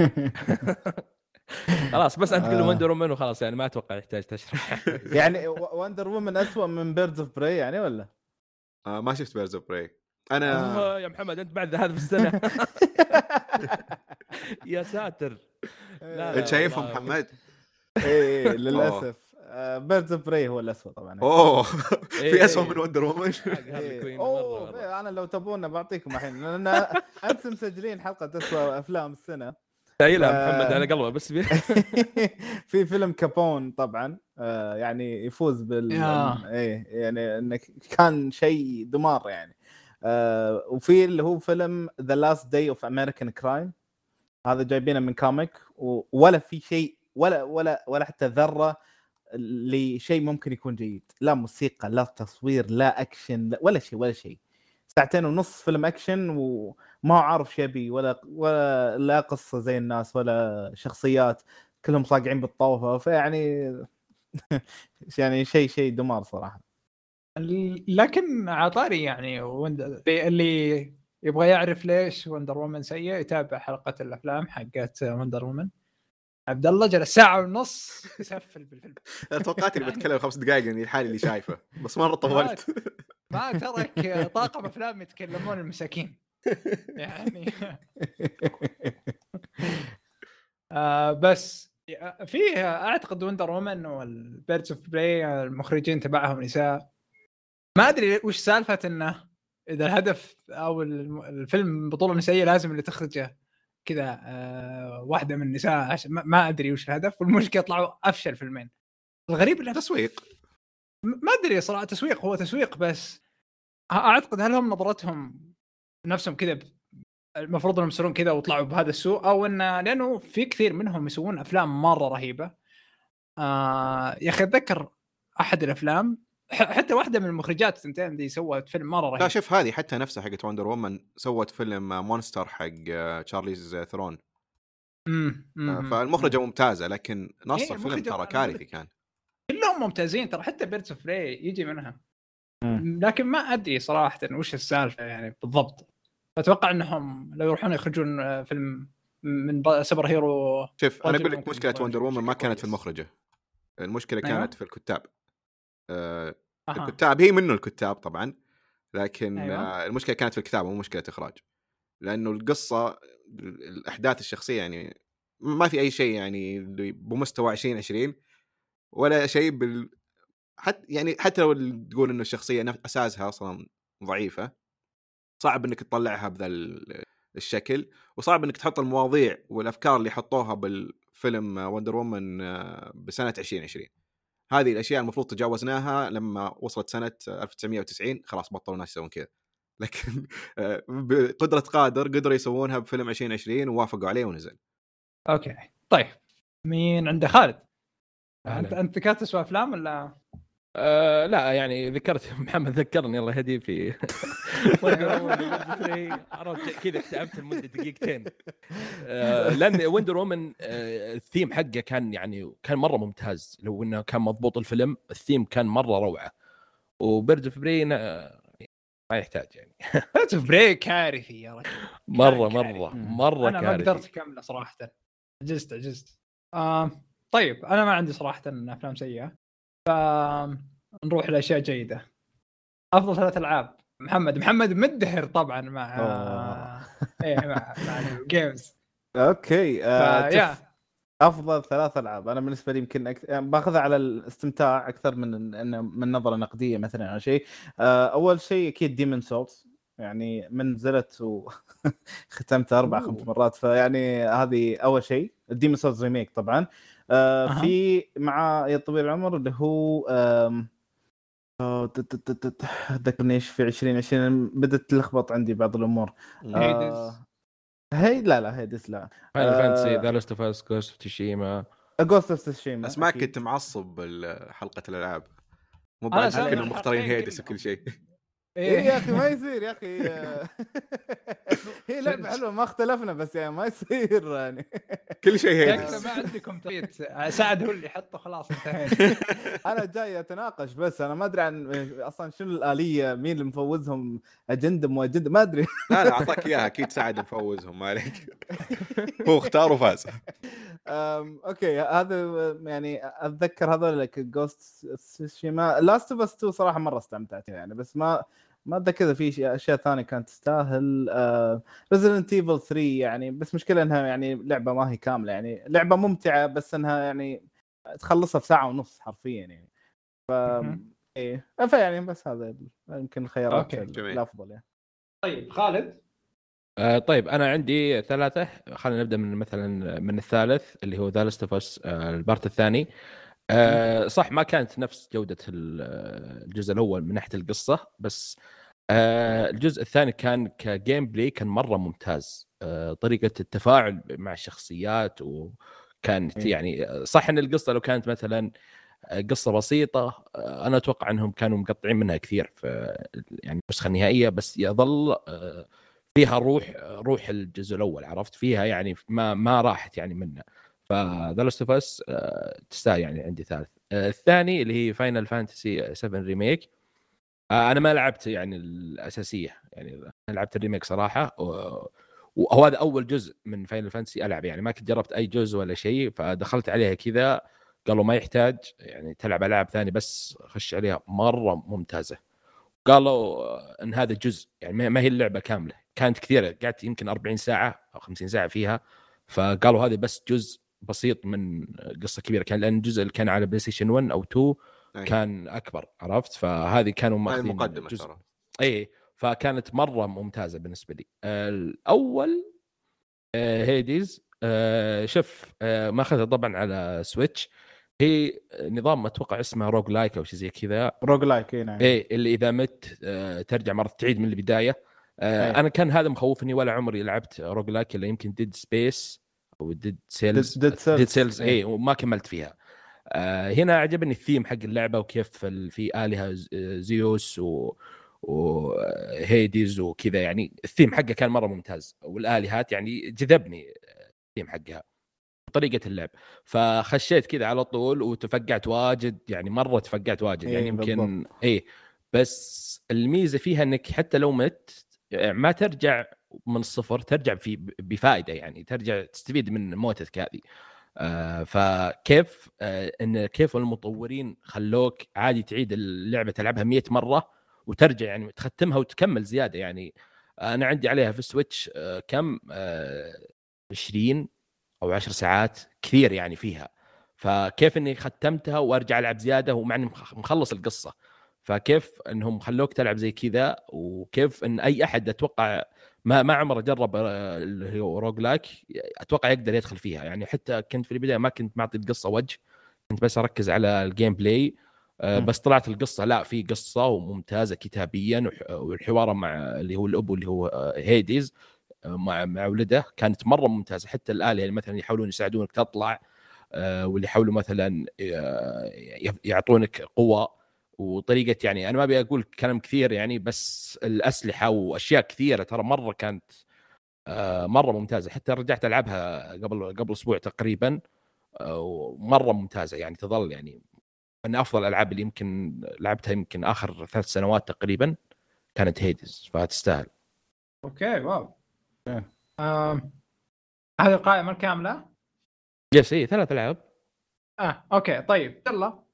خلاص بس أنت تقول. Wonder Woman وخلاص يعني ما أتوقع يحتاج تشرح [laughs] يعني Wonder Woman اسوء من Birds of Prey يعني ولا؟ آه ما شفت Birds of Prey أنا يا محمد أنت بعد هذا في السنة [laughs] يا ساتر لا،. أنت شايفهم. محمد إيه للأسف Birds of Prey هو الاسوء طبعا أوه [laughs] [laughs] إيه، في اسوء إيه. من Wonder Woman إيه. [laughs] أوه أنا لو تبون بعطيكم الحين لأن أنتم مسجلين حلقة اسوء أفلام السنة شايلها آه. محمد على قلبه بس بي... في فيلم Capone طبعا آه، يعني يفوز بال. إيه يعني إنه كان شيء دمار يعني آه، وفي اللي هو فيلم The Last Days of American Crime هذا جايبينه من comic و- ولا في شيء ولا ولا ولا حتى ذرة لشيء ممكن يكون جيد. لا موسيقى لا تصوير لا اكشن لا ولا شيء ولا شيء. ساعتين ونص فيلم اكشن وما عارف شو يبي ولا ولا لا قصة زي الناس ولا شخصيات كلهم صاقعين بالطوفة. فيعني [laughs] يعني شيء شيء دمار صراحة. لكن عطاري يعني. اللي يبغى يعرف ليش Wonder Woman سيء يتابع حلقة الأفلام حقت Wonder Woman عبد الله جلس ساعة ونص [laughs] يسفل بالفيلم [laughs] توقعت اني بتكلم خمس دقائق اني لحالي اللي شايفه. بس مرة [laughs] طولت. ما ترك طاقم أفلام يتكلمون المساكين. يعني آه بس في أعتقد Wonder Woman وال Birds of Prey المخرجين تبعهم نساء. ما أدري وش سالفة إنه إذا الهدف أو الفيلم بطولة نسائية لازم اللي تخرجه. كذا آه واحدة من النساء ما- أدري وش الهدف والمشكلة طلعوا أفشل فيلمين. الغريب إنه تسويق. ما أدري صراحة تسويق هو تسويق بس أعتقد هل هم نظرتهم نفسهم كذا المفروض إنهم يصيرون كذا وطلعوا بهذا السوء أو انه لأنه في كثير منهم يسوون أفلام مرة رهيبة. آه يا أخي أتذكر أحد الأفلام حتى واحدة من المخرجات سنتين دي سوت فيلم مرة رهيب لا شوف هذه حتى نفسها حقت Wonder Woman سوت فيلم Monster حق آه، تشارليز ثرون مم، آه، مم، فالمخرجة مم. ممتازة لكن نص إيه، الفيلم ترى كارثي كان كلهم ممتازين ترى حتى Birds of يجي منها مم. لكن ما أدري صراحة وش السالفة يعني بالضبط أتوقع إنهم لو يروحون يخرجون آه، فيلم من ب- superhero شوف أنا أقول لك مشكلة يكون Wonder Woman ما كانت في. المخرجة المشكلة أيوة. كانت في الكتاب آه، أها. الكتاب هي منه الكتاب طبعا لكن أيوة. آه، المشكلة كانت في الكتابه مو مشكلة إخراج لأنه القصة الأحداث الشخصية يعني ما في أي شيء يعني بمستوى 2020 ولا شيء بال حتى يعني حتى لو تقول إنه الشخصية أساسها أصلا ضعيفة صعب إنك تطلعها بذا ال- الشكل وصعب إنك تحط المواضيع والأفكار اللي حطوها بالفيلم وندر وومن بسنة 2020 هذه الأشياء المفروض تجاوزناها لما وصلت سنة 1990 خلاص بطلوا الناس يسوون كذا. [laughs] لكن آه، بقدره قادر قدروا يسوونها بفيلم 2020 ووافقوا عليه ونزل. okay. طيب. مين عنده؟ خالد. انت أهلاً. أنت ذكرت اسوء أفلام ولا؟ آه لا يعني ذكرت [laughs] محمد ذكرني الله يهديه في [laughs] Wonder Woman [laughs] عرفت كذا اكتئبت لمدة دقيقتين. آه لأن Wonder Woman آه الثيم حقه كان يعني كان مرة ممتاز. لو إنه كان مضبوط الفيلم الثيم كان مرة روعة. و Birds of Prey ما يحتاج يعني. Birds of Prey كارثي يا رجل. مرة كان مرة كارثي. مرة أنا ما قدرت أكمله صراحة. عجزت عجزت آه طيب أنا ما عندي صراحة أفلام سيئة. فنروح لأشياء جيدة. أفضل ثلاث ألعاب. محمد محمد مدهر طبعا مع أوه. إيه مع, مع ال games okay آه شوف، أفضل ثلاث ألعاب. أنا بالنسبة لي يمكن أك... يعني باخذها على الاستمتاع أكثر من انه من نظرة نقدية مثلا أو شيء. آه أول شيء أكيد Demon's Souls يعني من نزلت وختمتها [laughs] أربع. خمس مرات. فيعني هذه أول شيء. ال Demon's Souls remake طبعا. آه. في مع يا طويل العمر اللي هو آه، تت- تت- تت- ذكرني إيش في 2020 بدأت تلخبط عندي بعض الأمور. آه، هي لا لا Hades لا. Final Fantasy The Last of Us Ghost of Tsushima Ghost of Tsushima اسمعك كنت معصب بحلقه الألعاب. مو بعد كنا مختارين هيدس. وكل شيء. إيه. يا أخي ما يصير يا أخي. [laughs] هي لعبة حلوة ما اختلفنا بس يعني ما يصير يعني. كل شيء شكله هيدس ما عندكم تويت. سعد هو اللي حطه خلاص انتهينا. [laughs] أنا جاي أتناقش بس أنا ما أدري عن أصلا شنو الآلية مين اللي مفوزهم أجندة مو أجندة ما أدري. [laughs] لا لا أعطاك إياها. أكيد سعد مفوزهم ما عليك. هو اختار وفاز okay. هذا يعني أتذكر هذول لك Ghost Tsushima Last of Us 2 صراحة مرة استمتعت فيها يعني بس ما ما أتذكر إذا في أشياء ثانية كانت تستاهل. Resident Evil 3 يعني بس مشكلة إنها يعني لعبة ما هي كاملة يعني. لعبة ممتعة بس إنها يعني تخلصها في ساعة ونص حرفيا يعني. ف. إيه. فيعني بس هذا يمكن الخيارات. الأفضل يعني. طيب خالد؟ آه طيب أنا عندي ثلاثة. خلينا نبدأ من مثلا من الثالث اللي هو The Last of Us ال part الثاني. آه صح ما كانت نفس جودة ال- الجزء الأول من ناحية القصة بس آه الجزء الثاني كان ك gameplay كان مرة ممتاز. آه طريقة التفاعل مع الشخصيات وكانت إيه. يعني صح إن القصة لو كانت مثلا قصة بسيطة آه، أنا أتوقع إنهم كانوا مقطعين منها كثير في يعني النسخة النهائية بس يظل آه، فيها روح روح الجزء الأول عرفت؟ فيها يعني ما ما راحت يعني منه. ف The Last of Us تستاهل يعني عندي ثالث. آه، الثاني اللي هي Final Fantasy 7 remake. آه، أنا ما لعبت يعني الأساسية يعني أنا لعبت ال remake صراحة و- وهو هذا أول جزء من Final Fantasy ألعب يعني ما كنت جربت أي جزء ولا شيء فدخلت عليها كذا قالوا ما يحتاج يعني تلعب ألعاب ثانية بس خش عليها مرة ممتازة. قالوا آه، إن هذا جزء يعني ما هي اللعبة كاملة كانت كثيرة قعدت يمكن 40 ساعة أو 50 ساعة فيها فقالوا هذا بس جزء بسيط من قصة كبيرة كان لأن الجزء اللي كان على بلاي ستيشن 1 أو 2 كان أكبر عرفت؟ فهذه كانوا ماخذين المقدمه جزء. ترى. إي فكانت مرة ممتازة بالنسبة لي. الأول آه، Hades آه، شوف آه، ماخذها طبعا على سويتش. هي نظام أتوقع اسمه roguelike أو شيء زي كذا. roguelike إي نعم. إيه اللي إذا مت ترجع مرة تعيد من البداية. أي. أنا كان هذا مخوفني ولا عمري لعبت roguelike إلا يمكن ديد سبيس أو Dead Cells. Dead Cells. إي وما كملت فيها. هنا عجبني الثيم حق اللعبة وكيف في آلهة ز- زيوس و و Hades وكذا. يعني الثيم حقه كان مرة ممتاز والآلهات يعني جذبني الثيم حقها طريقه اللعب. فخشيت كذا على طول وتفقعت واجد يعني مرة تفقعت واجد. يعني إيه، يمكن اي بس الميزة فيها إنك حتى لو مت ما ترجع من الصفر ترجع في بفائدة يعني ترجع تستفيد من موتتك هذه. آه فكيف آه إن كيف المطورين خلوك عادي تعيد اللعبة تلعبها 100 مرة وترجع يعني تختمها وتكمل زيادة يعني. أنا عندي عليها في السويتش آه كم؟ آه 20 أو 10 ساعات كثير يعني فيها. فكيف إني ختمتها وأرجع ألعب زيادة ومع إني مخ- مخلص القصة. فكيف إنهم خلوك تلعب زي كذا وكيف إن أي أحد أتوقع ما ما عمره جرب آه، اللي هو roguelike أتوقع يقدر يدخل فيها. يعني حتى كنت في البداية ما كنت معطي القصة وجه كنت بس أركز على ال gameplay آه، م. بس طلعت القصة. لا في قصة وممتازة كتابيا والحوار مع اللي هو الأب اللي هو آه، هيديز مع مع ولده كانت مرة ممتازة. حتى الآلة اللي مثلا يحاولون يساعدونك تطلع واللي يحاولوا مثلا يعطونك قوة وطريقة يعني أنا ما أبي أقول كلام كثير يعني بس الأسلحة وأشياء كثيرة ترى مرة كانت آه، مرة ممتازة. حتى رجعت ألعبها قبل قبل أسبوع تقريبا مره ممتازة يعني تظل يعني من أفضل الألعاب اللي يمكن لعبتها يمكن آخر ثلاث سنوات تقريبا كانت Hades فتستاهل okay wow. آه. هذه القائمة الكاملة؟ yes اي ثلاث ألعاب. آه okay طيب يلا.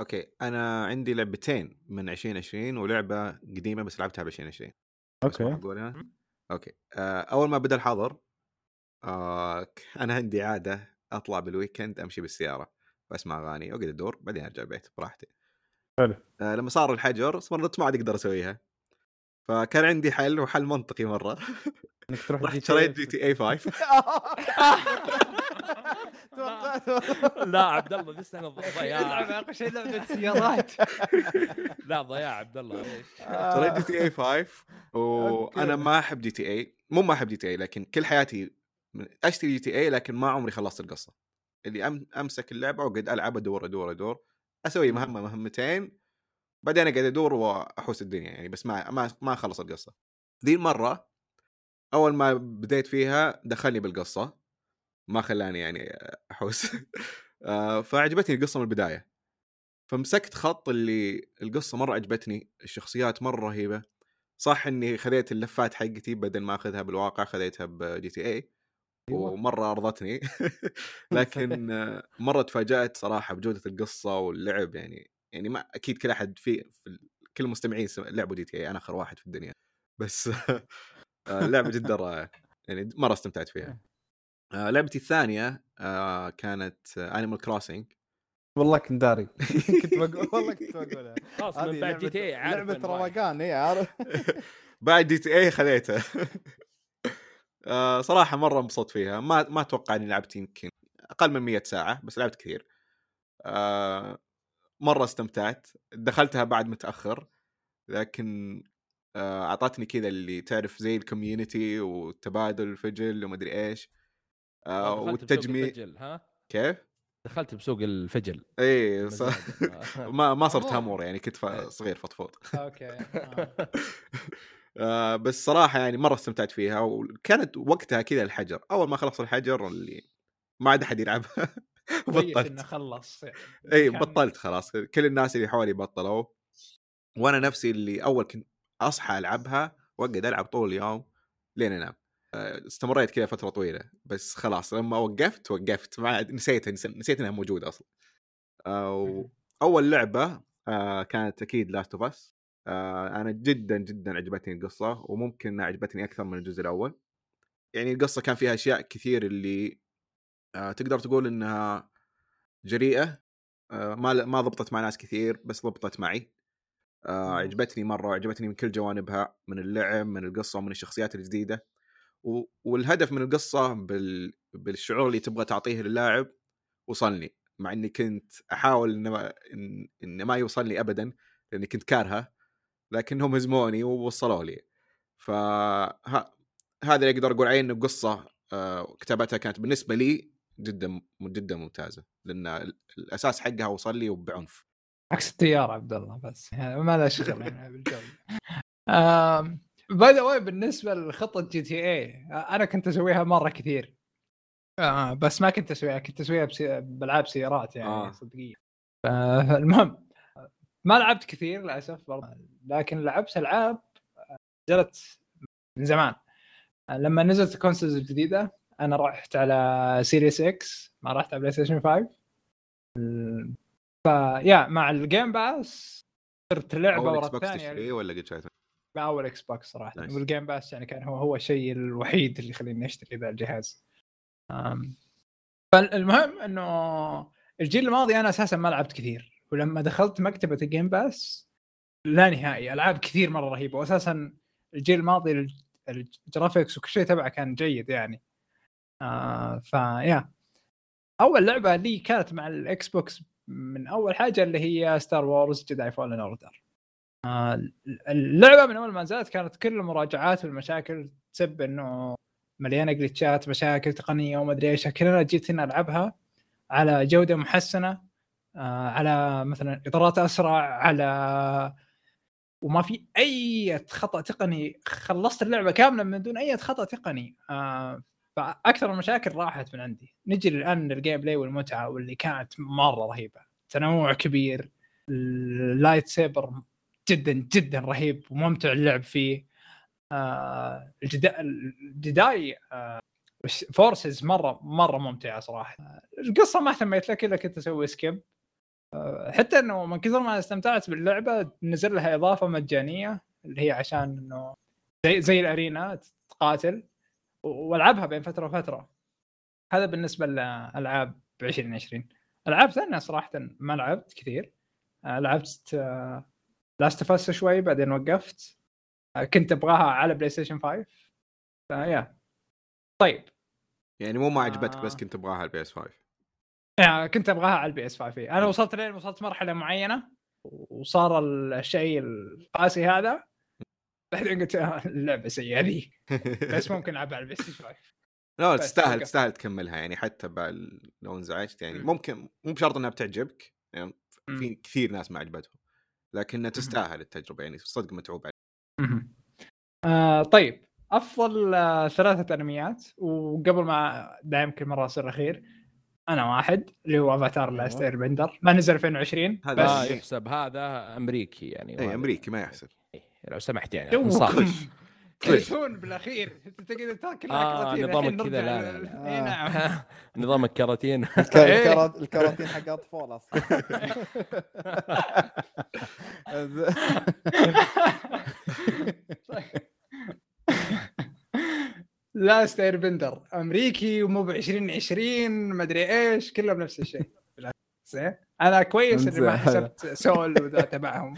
okay أنا عندي لعبتين من 2020 ولعبة قديمة بس لعبتها ب 2020 okay. okay آه أول ما بدأ الحظر آه [laughs] أنا عندي عادة أطلع بال weekend أمشي بالسيارة بسمع أغاني واقعد أدور بعدين أرجع البيت براحتي. حلو. آه لما صار الحجر صرت ما عاد أقدر أسويها. فكان عندي حل وحل منطقي مرة. إنك تروح [laughs] رحت شريت GTA 5 [laughs] لا. عبد الله لسه أنا ضياع. اقوى شيء لعبة [laughs] سيارات. [laughs] لا ضياع عبد الله ليش؟ [laughs] GTA 5 وأنا ما أحب GTA. مو ما أحب GTA لكن كل حياتي أشتري GTA لكن ما عمري خلصت القصة. اللي أم أمسك اللعبة واقعد العب ادور ادور ادور أسوي مهمه مهمتين بعدين أقعد أدور وأحوس الدنيا يعني بس ما ما ما اخلص القصة. ذي المرة أول ما بديت فيها دخلني بالقصة. ما خلاني يعني أحوس. [laughs] آه، فعجبتني القصة من البداية. فمسكت خط اللي القصة مرة عجبتني الشخصيات مرة رهيبة. صح إني خذيت اللفات حقتي بدل ما أخذها بالواقع خذيتها بجي تي اي أيوة. ومرة أرضتني. [laughs] [laughs] لكن مرة تفاجأت صراحة بجودة القصة واللعب يعني يعني ما أكيد كل أحد في, في كل المستمعين لعبوا GTA أنا آخر واحد في الدنيا. بس آه، لعبه جدا رائعة. يعني مرة استمتعت فيها. آه، لعبتي الثانية آه، كانت Animal Crossing والله كنت داري. [laughs] [laughs] كنت بقول والله كنت بقولها. خلاص من [laughs] بعد GTA لعبة روقان اي عارف. بعد GTA خذيتها. صراحة مرة انبسطت فيها. ما ما أتوقع إني لعبت يمكن أقل من 100 ساعة بس لعبت كثير. مرة استمتعت. دخلتها بعد متأخر لكن آه، أعطتني كذا اللي تعرف زي ال community وتبادل الفجل ومدري إيش. آه والتجميع ها؟ كيف؟ دخلت بسوق الفجل. اي ص... [laughs] ما ما صرت هامور يعني كنت صغير فضفوض. [laughs] أوكي آه. [laughs] آه بس صراحة يعني مرة استمتعت فيها وكانت وقتها كذا الحجر. أول ما خلص الحجر اللي ما عاد أحد يلعبها بطلت. إنه خلص يعني إي بطلت خلاص. كل الناس اللي حولي بطلوا. وأنا نفسي اللي أول كنت أصحى ألعبها وأقعد ألعب طول اليوم لين أنام. آه، استمريت كذا فترة طويلة بس خلاص لما وقفت وقفت ما نسيت نسيت إنها موجودة أصلا. اول لعبة آه، كانت أكيد Last of Us أنا جدا جدا عجبتني القصة وممكن عجبتني أكثر من الجزء الأول. يعني القصة كان فيها أشياء كثير اللي آه، تقدر تقول إنها جريئة. ما ما ضبطت مع ناس كثير بس ضبطت معي. آه عجبتني مرة وعجبتني من كل جوانبها من اللعب من القصة ومن الشخصيات الجديدة. والهدف من القصة بال... بالشعور اللي تبغى تعطيه للاعب وصلني مع إني كنت أحاول ان ما, إن... ما يوصلني ابدا لأني كنت كارهه لكنهم هزموني ووصلوا لي ف. هذا اللي أقدر أقول عليه انه قصه آه كتابتها كانت بالنسبة لي جدا جدا ممتازة لأن الأساس حقها وصل لي وبعنف عكس التيار عبد الله بس يعني ما له شغل يعني بالجو [laughs] by the way بالنسبة لخطه GTA أنا كنت أسويها مرة كثير آه بس ما كنت أسويها كنت أسويها. بألعاب سيارات يعني آه. صدقيه فالمهم ما لعبت كثير للأسف برضه لكن لعبت ألعاب نزلت من زمان لما نزلت ال consoles الجديده أنا رحت على Series X ما رحت على بلاي ستيشن 5 ف yeah مع ال Game Pass صرت لعبة ورا الثانية ولا قد شايفها؟ لا اول Xbox صراحة وال Game Pass يعني كان هو هو الشيء الوحيد اللي يخليني أشتري ذا الجهاز. فالمهم إنه الجيل الماضي أنا أساسا ما لعبت كثير ولما دخلت مكتبة ال Game Pass لا نهائي ألعاب كثير مرة رهيبة واساسا الجيل الماضي ال graphics وكل شيء تبعه كان جيد يعني. آه ف yeah أول لعبة لي كانت مع ال Xbox من أول حاجة اللي هي Star Wars Jedi Fallen Order اللعبة من أول ما نزلت كانت كل المراجعات والمشاكل تسب إنه مليانة glitchات مشاكل تقنية وما أدري إيش. لكن أنا جيت هنا ألعبها على جودة محسنة آه، على مثلا إطارات أسرع على وما في أي خطأ تقني. خلصت اللعبة كاملة من دون أي خطأ تقني. آه، فأكثر المشاكل راحت من عندي. نجي الآن لل gameplay والمتعة واللي كانت مرة رهيبة. تنوع كبير ال lightsaber جدا جدا رهيب وممتع اللعب فيه. آه، الجدا- ال Jedi آه، forces مرة مرة ممتعة صراحة. القصة ما اهتميت لك إلا كنت أسوي skip حتى إنه من كثر ما استمتعت باللعبة نزل لها إضافة مجانية اللي هي عشان إنه زي زي ال arena تقاتل والعبها بين فترة وفترة. هذا بالنسبة لألعاب 2020 ألعاب ثانية صراحة ما لعبت كثير. آه، لعبت Last of Us شوي بعدين وقفت. آه، كنت أبغاها على PlayStation 5 ف yeah طيب. يعني مو ما عجبتك بس آه. كنت تبغاها على ال PS 5 يعني كنت أبغاها على ال PS 5 أنا وصلت لين وصلت مرحلة معينة وصار الشيء القاسي هذا. بعدين قلت آه، اللعبة سيئة ذي. [laughs] بس ممكن ألعبها على ال PS 5 لا تستاهل. تستاهل تكملها. يعني حتى بعد لو انزعجت يعني مم. ممكن مو بشرط إنها بتعجبك. يعني. في كثير ناس ما عجبتهم. لكنها تستاهل التجربة يعني صدق متعوب عليها. آه طيب أفضل آه ثلاثة أنميات وقبل ما دا يمكن مرة أصير أخير أنا واحد اللي هو Avatar Last Airbender ما نزل 2020 هذا بس بس- يحسب. هذا أمريكي يعني إي أمريكي ما يحسب. إيه، لو سمحت يعني أنصاف. [laughs] كرتون بالأخير. أنت تقدر تاكل آه كراتين، نظامك كذا لا لا. اي نعم. [laughs] نظام الكراتين. [laughs] الك- إيه. الكرات- الكراتين حق أطفال أصلا. [laughs] لاست اير بندر. أمريكي ومو ب 2020 مدري إيش كلهم نفس الشيء. زين. أنا كويس إني ما. حسبت Soul وذا تبعهم.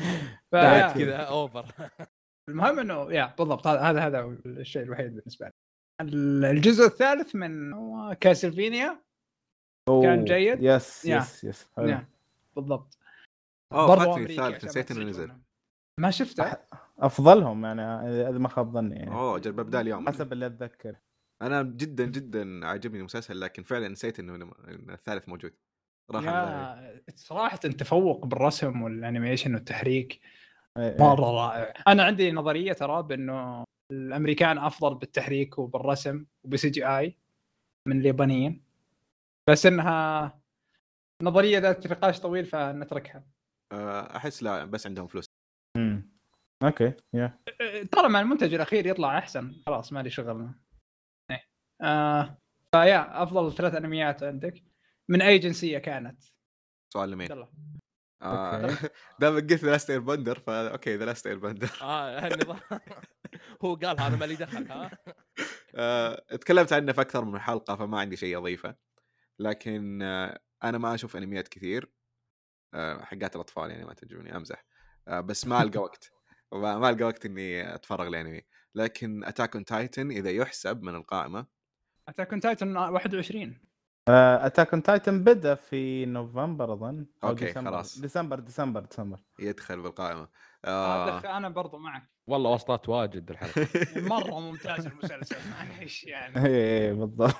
بعد. كذا over المهم إنه yeah بالضبط هذا هذا الشيء الوحيد بالنسبة لي. الجزء الثالث من Castlevania كان جيد؟ yes yeah. yes yes حلو. yeah، بالضبط. أوه فاتني الثالث نسيت ما انه نزل. ما شفته؟ أفضلهم يعني اذا ما خاب ظني يعني. أوه أجل ببدا اليوم. حسب اللي أتذكر. أنا جدا جدا عجبني المسلسل لكن فعلا نسيت إنه الثالث موجود. راح صراحة تفوق بالرسم وال animation والتحريك. مرة رائع. أنا عندي نظرية ترى بأنه الأمريكان أفضل بالتحريك وبالرسم وب CGI من اليابانيين. بس إنها نظرية ذات نقاش طويل فنتركها. آه، أحس لا بس عندهم فلوس. مم. okay yeah. طالما المنتج الأخير يطلع أحسن. خلاص ما لي شغل. إيه. آه ف yeah أفضل ثلاث أنميات عندك. من أي جنسية كانت؟ سؤال لمين يلا. آه، okay. [laughs] دام قلت The Last Airbender فا okay The Last Airbender آه النظام [laughs] هو قال هذا مالي دخل ها؟ [laughs] آه، تكلمت عنه في أكثر من حلقة فما عندي شيء أضيفه. لكن آه، أنا ما أشوف أنميات كثير. آه، حقات الأطفال يعني ما تعجبني أمزح. آه، بس ما ألقى وقت. ما ما ألقى وقت إني أتفرغ لأنمي. لكن Attack on Titan إذا يحسب من القائمة. Attack on Titan 21 Attack on Titan بدأ في نوفمبر أظن أو okay، ديسمبر. خلاص. ديسمبر ديسمبر ديسمبر. يدخل بالقائمة. آه. آه أنا برضو معك. والله وسطات واجد الحلقة. [laughs] مرة ممتاز المسلسل معليش يعني. اي [laughs] إي، بالضبط.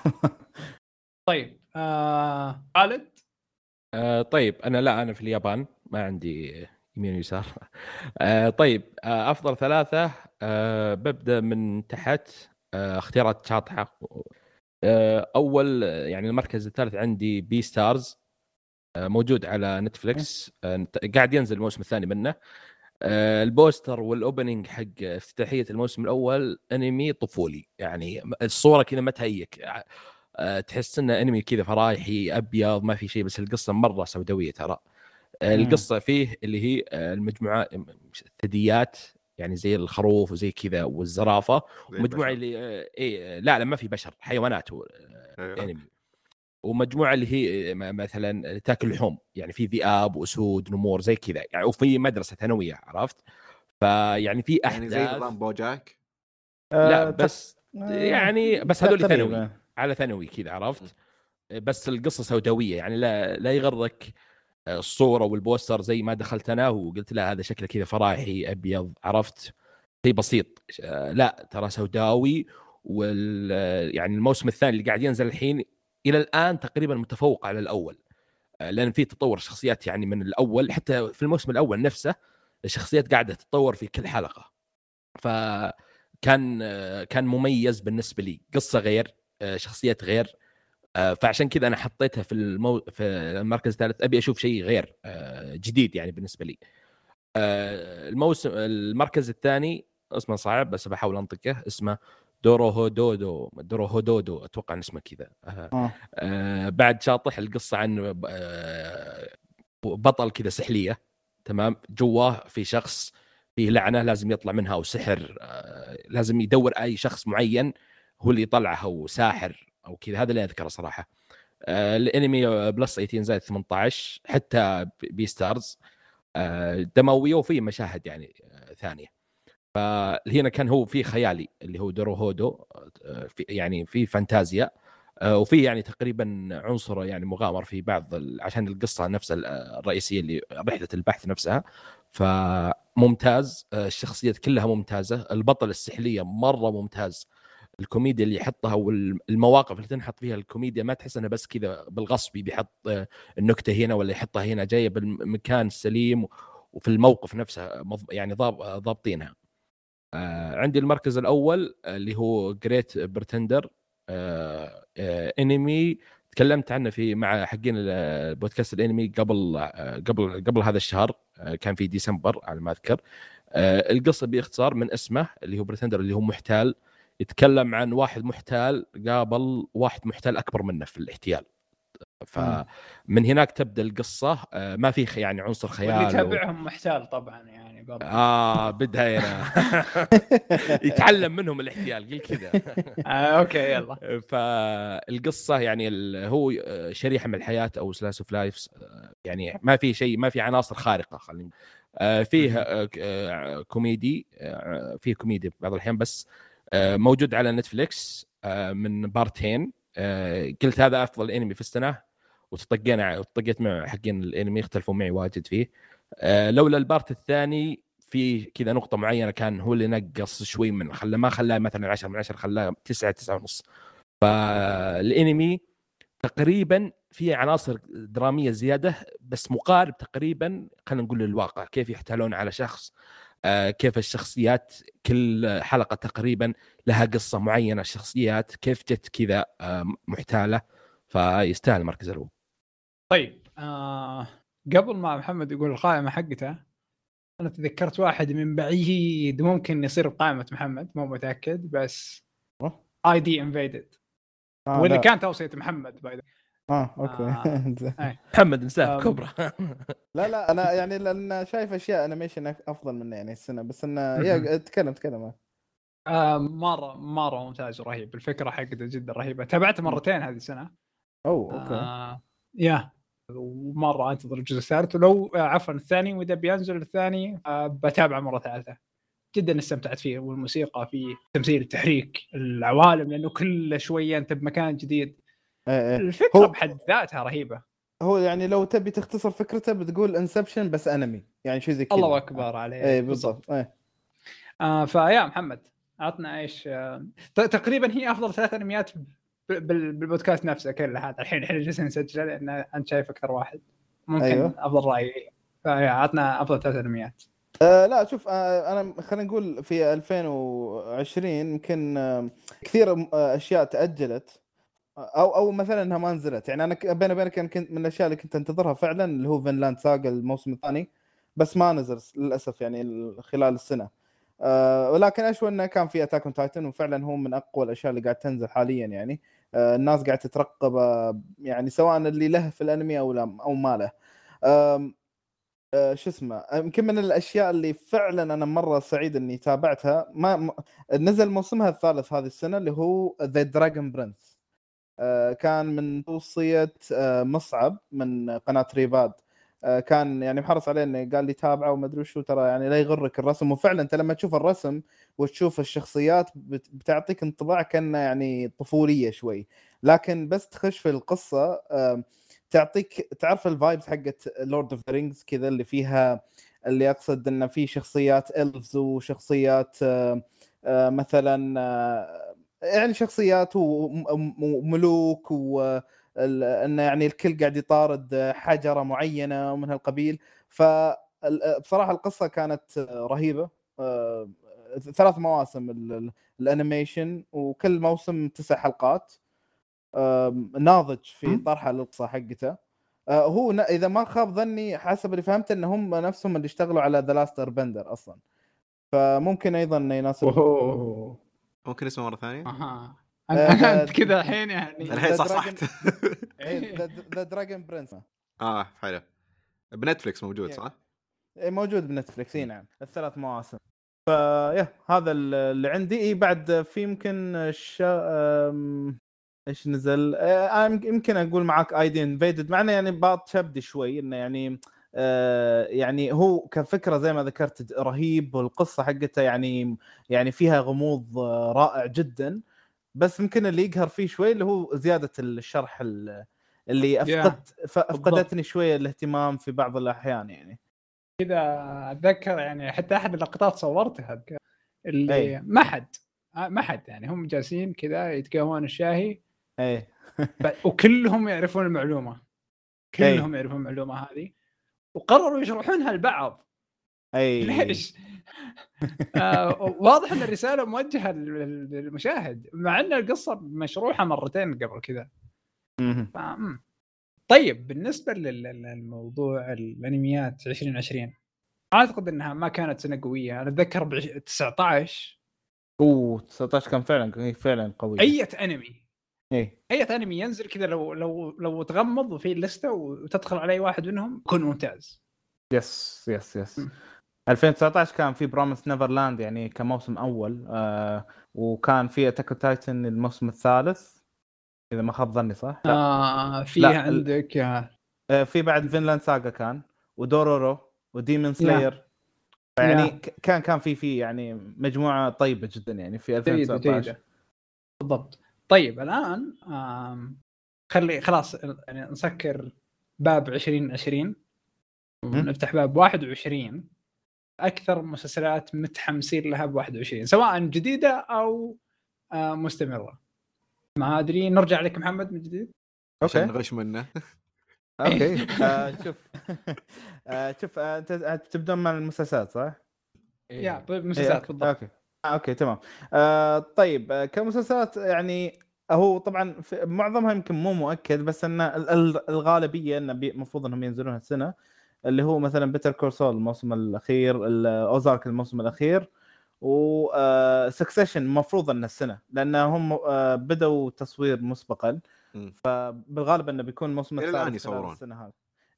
طيب آه... خالد؟ آه طيب أنا لا أنا في اليابان ما عندي يمين ويسار. آه طيب آه أفضل ثلاثة آه ببدأ من تحت آه اختيارات شاطحة. أول آه، يعني المركز الثالث عندي Beastars آه موجود على Netflix آه قاعد ينزل الموسم الثاني منه. ال poster وال opening حق افتتاحية الموسم الأول أنمي طفولي. يعني الصورة كذا ما تهيك. تحس انه أنمي كذا فرايحي أبيض ما في شيء بس القصة مرة سوداوية ترى. مم. القصة فيه اللي هي المجموعة الثدييات يعني زي الخروف وزي كذا والزرافة زي مجموعه البشر. اللي اي لا لا ما في بشر حيوانات هو أيوة. أنمي ومجموعة اللي هي م- مثلا تاكل لحوم يعني في ذئاب وأسود نمور زي كذا يعني وفي مدرسة ثانوية عرفت فيعني في يعني أحداث زي نظام بوجاك لا آه، بس آه، يعني بس هذول. ثانوي على ثانوي كذا عرفت بس القصة سوداوية يعني لا لا يغرك الصورة والبوستر زي ما دخلت أنا وقلت لا هذا شكله كذا فرايحي أبيض عرفت؟ شيء بسيط. لا ترى سوداوي وال يعني الموسم الثاني اللي قاعد ينزل الحين إلى الآن تقريبا متفوق على الأول. لأن في تطور شخصيات يعني من الأول حتى في الموسم الأول نفسه الشخصيات قاعدة تتطور في كل حلقة. فكان كان مميز بالنسبة لي. قصة غير شخصيات غير. فعشان كذا أنا حطيتها في المو... في المركز الثالث. أبي أشوف شيء غير جديد يعني بالنسبة لي. الموسم المركز الثاني اسمه صعب بس بحاول أنطقه اسمه دورو هودودو دورو هودودو أتوقع إن اسمه كذا. آه. آه. بعد شاطح القصة عن آه بطل كذا سحلية. تمام؟ جواه في شخص فيه لعنة لازم يطلع منها أو سحر آه لازم يدور أي شخص معين هو اللي يطلعه أو ساحر. أو كذا هذا اللي أذكره صراحة. آه الأنمي plus 18 زائد 18 حتى Beastars آه دموية وفي مشاهد يعني آه ثانية. فهنا كان هو في خيالي اللي هو Dorohedoro في يعني في فانتازيا وفي يعني تقريبا عنصر يعني مغامر في بعض عشان القصة نفسها الرئيسية اللي رحلة البحث نفسها. فممتاز الشخصيات كلها ممتازة البطل السحليه مرة ممتاز. الكوميديا اللي يحطها والمواقف اللي تنحط فيها الكوميديا ما تحس إنه بس كذا بالغصب بيحط آه، النكتة هنا ولا يحطها هنا جاية بالمكان السليم وفي الموقف نفسه يعني ضابطينها. آه عندي المركز الأول اللي هو جريت برتندر انمي تكلمت عنه في مع حقين البودكاست الانمي قبل آه قبل قبل هذا الشهر كان في ديسمبر على ما أذكر. القصة بإختصار من اسمه اللي هو برتندر اللي هو محتال. يتكلم عن واحد محتال قابل واحد محتال أكبر منه في الاحتيال. فمن هناك تبدأ القصة. آه، ما في يعني عنصر خيال واللي يتابعهم و... محتال طبعا يعني بابا. آه بدها هنا [laughs] يتعلم منهم الاحتيال قل كذا. [laughs] آه okay يلا. فالقصة يعني هو آه، شريحة من الحياة أو slice of life يعني ما في شيء ما في عناصر خارقة خلينا آه فيه آه كوميدي فيه كوميدي بعض الأحيان بس موجود على Netflix من بارتين. قلت هذا أفضل أنمي في السنة وتطقينا وتطقيت مع حقين الأنمي اختلفوا معي واجد فيه. آه لولا البارت الثاني في كذا نقطة معينة كان هو اللي نقص شوي من خلى ما خلاه مثلا 10 من 10 خلاه 9 9 ونص. فالأنمي تقريبا في عناصر درامية زيادة بس مقارب تقريبا خلينا نقول للواقع كيف يحتالون على شخص. آه كيف الشخصيات كل حلقة تقريبا لها قصة معينة الشخصيات كيف جت كذا آه محتالة فيستاهل المركز الأول. طيب آه قبل ما محمد يقول القائمة حقته أنا تذكرت واحد من بعيد ممكن يصير بقائمة محمد مو متأكد بس ID Invaded واللي كان توصية محمد by آه okay. آه. [laughs] محمد نساه كبرى. [laughs] لا لا أنا يعني لأن شايف أشياء animation أفضل منه يعني السنة بس إنه yeah تكلم تكلم آه. مرة مرة ممتاز ورهيب. الفكرة حقته جدا رهيبة. تابعته مرتين هذه السنة. أوه okay. آه yeah. ومرة أنتظر الجزء الثالث. ولو آه، عفوا الثاني وإذا بينزل الثاني آه بتابعه مرة ثالثة. جدا استمتعت فيه. والموسيقى فيه تمثيل التحريك العوالم لأنه كل شوية أنت بمكان جديد. إيه، إيه. الفكرة هو... بحد ذاتها رهيبة. هو يعني لو تبي تختصر فكرته بتقول Inception بس انمي يعني شيء زي كذا. الله أكبر عليه إي بالضبط. إيه. آه ف yeah محمد عطنا إيش آه تقريبا هي أفضل ثلاث أنميات بالبودكاست نفسه كله هذا الحين إحنا جالسين نسجله لأن انت شايف أكثر واحد. ممكن أيوه. أفضل راي عطنا أفضل ثلاث أنميات. آه لا شوف آه أنا خلينا نقول في 2020 يمكن آه كثير آه أشياء تأجلت. أو أو مثلا إنها ما نزلت. يعني أنا بيني وبينك كنت من الأشياء اللي كنت أنتظرها فعلا اللي هو فينلاند ساجا الموسم الثاني بس ما نزل للأسف يعني خلال السنة. آه ولكن أشوى إنه كان في Attack on Titan وفعلا هو من أقوى الأشياء اللي قاعد تنزل حاليا يعني. آه الناس قاعدة تترقب يعني سواء اللي له في الأنمي أو لا أو ما له. آه شو اسمه يمكن من الأشياء اللي فعلا أنا مرة سعيد إني تابعتها. ما. نزل موسمها الثالث هذه السنة اللي هو The Dragon Prince كان من توصية آه مصعب من قناة ريفاد. آه، كان يعني محرص عليه إنه قال لي تابعه وما أدري وشو ترى يعني لا يغرك الرسم. وفعلا أنت لما تشوف الرسم وتشوف الشخصيات بتعطيك انطباع كأنه يعني طفولية شوي. لكن بس تخش في القصة تعطيك تعرف ال vibes حقت Lord of the Rings كذا اللي فيها اللي أقصد إنه في شخصيات elves وشخصيات آه، مثلا يعني شخصيات وم- وم- وملوك و إنه يعني الكل قاعد يطارد حجرة معينة ومن هالقبيل. فبصراحه القصة كانت رهيبة. آه، ثلاث مواسم ال- ال- ال animation وكل موسم تسع حلقات. ناضج في. طرحه للقصه حقته. آه، هو إذا ما خاب ظني حسب اللي فهمت إن هم نفسهم اللي اشتغلوا على The Last Airbender أصلا. فممكن أيضا يناسب أوه. ممكن اسمه مرة ثانية؟ أها. آه، أنا أنت كذا [laughs] الحين يعني. الحين صح The صحت ذا دراجون برنس. آه حلو. بنتفلكس موجود صح؟ إيه، موجود بنتفلكس إي نعم. الثلاث مواسم. فيا هذا اللي عندي. إي بعد في يمكن شا... إيش نزل؟ آه، أنا يمكن أقول معاك ايدي انفيدد مع إنه يعني باط شبدي شوي إنه يعني آه، يعني هو كفكرة زي ما ذكرت رهيب والقصة حقته يعني يعني فيها غموض آه، رائع جدا. بس يمكن اللي يقهر فيه شوي اللي هو زيادة الشرح ال- اللي افقدت ف- أفقدتني شوية الاهتمام في بعض الأحيان يعني. كذا أتذكر يعني حتى أحد اللقطات صورتها أتذكر، اللي أي. ما حد آه، ما حد يعني هم جالسين كذا يتقهون الشاهي. إيه. وكلهم يعرفون المعلومة. كلهم يعرفون المعلومة هذه. وقرروا يشرحونها لبعض. أي. ليش؟ آه واضح إن الرسالة موجهة لل- للمشاهد مع إن القصة مشروحة مرتين قبل كذا. طيب بالنسبة لل- لل- للموضوع الأنميات 2020 أعتقد إنها ما كانت سنة قوية. أنا أتذكر ب 19 أوه 19 كان فعلا فعلا قوي أي أنمي. إيه. أي انمي ينزل كذا لو لو لو تغمض في اللستة وتدخل على أي واحد منهم يكون ممتاز. yes yes yes مم. 2019 كان في Promised Neverland يعني كموسم أول آه وكان في Attack Titan الموسم الثالث إذا ما خاب ظني صح؟ لا. آه لا، ال- عندك آه. في بعد Vinland Saga كان و Dororo و Demon Slayer. يعني كان كان في في يعني مجموعة طيبة جدا يعني في جيدة 2019 جيدة بالضبط. طيب الآن خلي خلاص يعني نسكر باب 2020 ونفتح باب 21 أكثر مسلسلات متحمسين لها ب 21 سواء جديدة أو مستمرة. ما أدري نرجع لك محمد من جديد؟ عشان okay. نغش منه. [laughs] okay. آه شوف. [laughs] آه شوف آه، أنت آه، تبدون من المسلسلات صح؟ إيه. yeah إيه، مسلسلات. بالضبط. okay. آه، okay تمام آه طيب آه كمسلسلات يعني هو طبعا في معظمها يمكن مو مؤكد بس إن ال- ال- الغالبية بي- المفروض إنهم ينزلون هالسنه اللي هو مثلا Better Call Saul الموسم الأخير ال- Ozark الموسم الأخير و Succession المفروض انه السنة لأن هم آه، بدأوا تصوير مسبقا مم. فبالغالب انه بيكون الموسم إلى الثالث الآن خلال يصورون. السنة هذه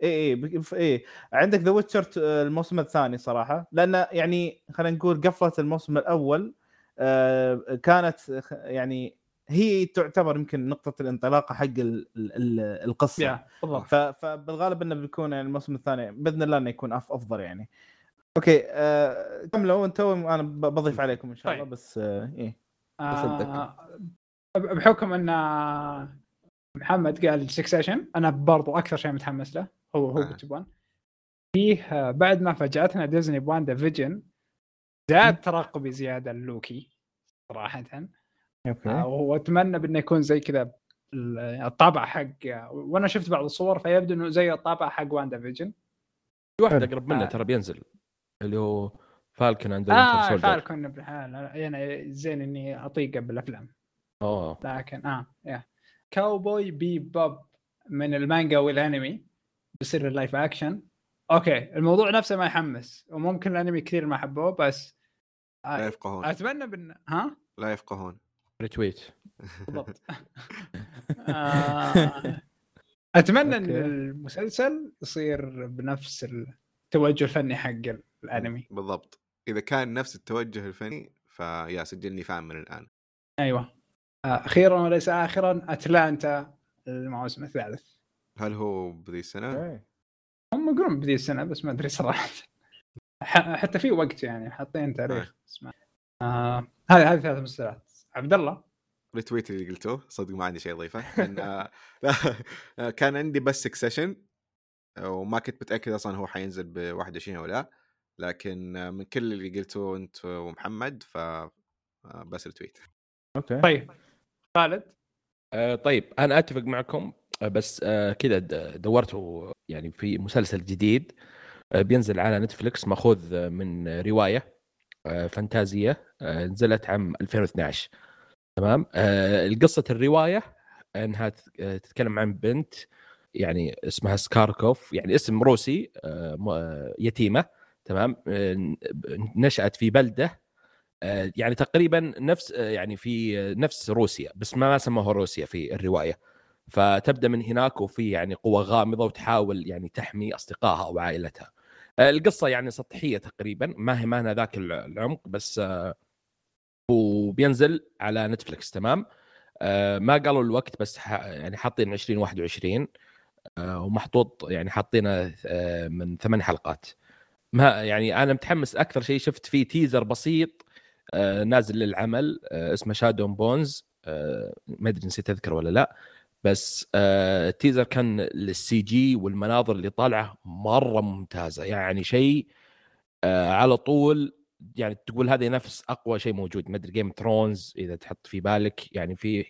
اي اي اي عندك The Witcher الموسم الثاني صراحة. لأن يعني خلينا نقول قفلة الموسم الأول آه، كانت يعني هي تعتبر يمكن نقطة الانطلاقه حق ال- ال- ال- القصة. yeah بالضبط. فبالغالب إنه بيكون يعني الموسم الثاني بإذن الله إنه يكون أفضل يعني. okay آه كملوا أنتم أنا بضيف عليكم إن شاء الله طيب. بس آه إيه. آه بحكم إن محمد قال Succession أنا برضو أكثر شيء متحمس له. هو هو آه. بوتشي بوان فيه آه، بعد ما فاجأتنا Disney ب WandaVision زاد ترقبي زيادة لوكي صراحة. okay. آه، واتمنى بأنه يكون زي كذا ال- الطابع حق وأنا شفت بعض الصور فيبدو إنه زي الطابع حق WandaVision في واحد. أقرب منه آه. ترى بينزل اللي هو Falcon and Soldier Falcon يعني زين إني اطيقه بالأفلام. أوه. لكن آه yeah Cowboy Bebop من المانجا والأنمي. بيصير ال live action okay الموضوع نفسه ما يحمس وممكن الانمي كثير ما حبوه بس لا يفقهون أتمنى بن ها؟ لا يفقهون retweet بالضبط. [laughs] آه أتمنى إن. المسلسل يصير بنفس التوجه الفني حق الانمي. بالضبط. إذا كان نفس التوجه الفني ف yeah سجلني fan من الآن. أيوه. آه أخيرا وليس اخرا Atlanta الموسم الثالث. هل هو بذي السنة؟ okay. هم يقولون بذي السنة بس ما أدري صراحة. ح- حتى في وقت يعني حاطين تاريخ اسمه آه هذه هذه ثلاث مسلسلات. عبد الله؟ retweet اللي قلتوه. صدق ما عندي شيء أضيفه. آه، [laughs] لا، كان عندي بس Succession وما كنت متأكد أصلا هو حينزل ب 21 أو لا. لكن آه، من كل اللي قلتوه أنت ومحمد ف آه، بس retweet okay. طيب. خالد؟ آه، طيب أنا أتفق معكم آه، بس آه، كذا دورت يعني في مسلسل جديد آه، بينزل على Netflix ماخوذ آه، من رواية آه، فانتازية آه، نزلت عام 2012 تمام؟ آه، قصه الرواية إنها آه، تتكلم عن بنت يعني اسمها ستاركوف يعني اسم روسي آه، آه، يتيمة. تمام؟ آه، ن- نشأت في بلدة آه، يعني تقريبا نفس آه، يعني في آه، نفس روسيا بس ما سموها روسيا في الرواية. فتبدأ من هناك وفي يعني قوه غامضة وتحاول يعني تحمي أصدقائها أو عائلتها. آه، القصة يعني سطحية تقريبا ما هي ما ذاك الع- العمق بس آه، وبينزل على نتفلكس تمام؟ آه، ما قالوا الوقت بس يعني حاطين 2021 آه، ومحطوط يعني حاطينه من ثمان حلقات. ما يعني أنا متحمس أكثر شيء شفت فيه teaser بسيط نازل للعمل اسمه Shadow and Bones ما أدري نسيت اذكر ولا لا. بس آه، التيزر كان لل CG والمناظر اللي طالعة مرة ممتازة. يعني شيء آه، على طول يعني تقول هذا نفس أقوى شيء موجود. ما أدري Game Thrones إذا تحط في بالك. يعني في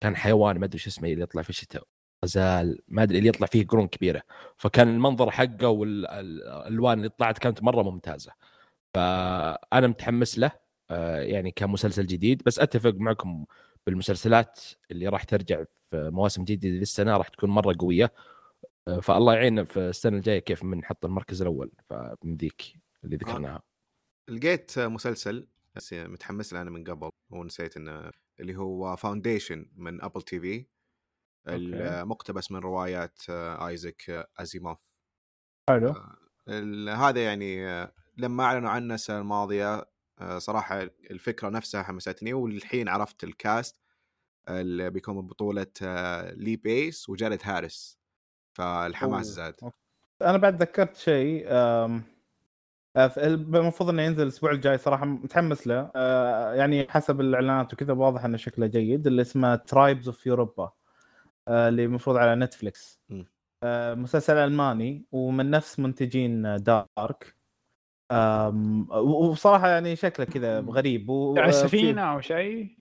كان حيوان ما أدري شو اسمه اللي يطلع في الشتاء غزال ما أدري اللي يطلع فيه قرون كبيرة. فكان المنظر حقه والالوان اللي طلعت كانت مرة ممتازة. فأنا متحمس له آه، يعني كمسلسل جديد. بس أتفق معكم بالمسلسلات اللي راح ترجع في مواسم جديدة للسنه راح تكون مرة قوية. آه، فالله يعيننا في السنة الجاية كيف بنحط المركز الأول فمن ذيك اللي ذكرناها. لقيت مسلسل بس متحمس له أنا من قبل ونسيت إنه اللي هو Foundation من Apple TV المقتبس من روايات آه، ايزك آه، ازيموف حلو ال- هذا يعني آه، لما أعلنوا عنه السنة الماضية آه، صراحة الفكرة نفسها حمستني والحين عرفت ال cast اللي بيكون بطولة آه، لي بيس وجاريد هاريس فالحماس. زاد أنا بعد ذكرت شيء آه، المفروض إنه ينزل الأسبوع الجاي صراحة متحمس له آه، يعني حسب الإعلانات وكذا واضح إنه شكله جيد اللي اسمه Tribes of Europa اللي المفروض على Netflix. آه، مسلسل ألماني ومن نفس منتجين Dark آم، و- وبصراحة يعني شكله كذا غريب. و- يعني آه، في- سفينة أو شيء؟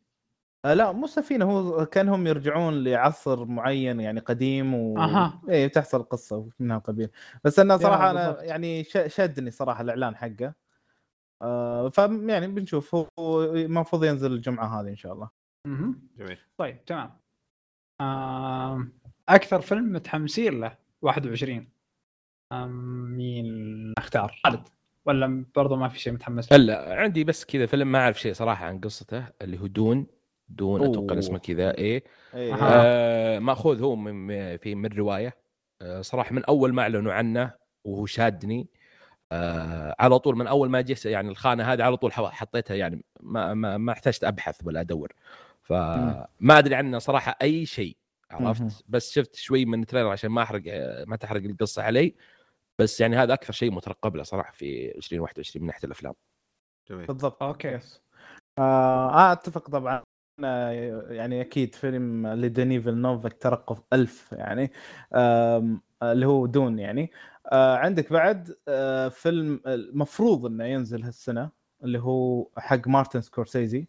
آه لا مو سفينة هو كأنهم يرجعون لعصر معين يعني قديم و أها. إيه تحصل قصه من هالقبيل بس انه صراحة أنا بالضبط. يعني ش- شدني صراحة الإعلان حقه. آه ف يعني بنشوف هو المفروض ينزل الجمعة هذه إن شاء الله. مهم. جميل. طيب تمام. آم، أكثر فيلم متحمسين له 21 آم، مين؟ نختار. خالد. ولا برضو ما في شيء متحمس له؟ لا عندي بس كذا فيلم ما أعرف شيء صراحة عن قصته اللي هو دون. دون أتوقع. اسمه كذا إيه. إيه. آه مأخوذ هو من في من رواية. آه صراحة من أول ما أعلنوا عنه وهو شادني. آه على طول من أول ما جه يعني الخانة هذه على طول حطيتها يعني ما ما, ما احتجت أبحث ولا أدور. فما أدري عنه صراحة أي شيء مهم. عرفت؟ بس شفت شوي من ال trailer عشان ما أحرق ما تحرق القصة علي. بس يعني هذا أكثر شيء مترقب له صراحة في 2021 من ناحية الأفلام. جميل بالضبط okay. yes. آه آه، أتفق طبعا. آه، يعني أكيد فيلم لديني فيلنوف ترقب ألف يعني. اللي هو Dune يعني. آه عندك بعد آه فيلم المفروض إنه ينزل هالسنة اللي هو حق مارتن سكورسيزي.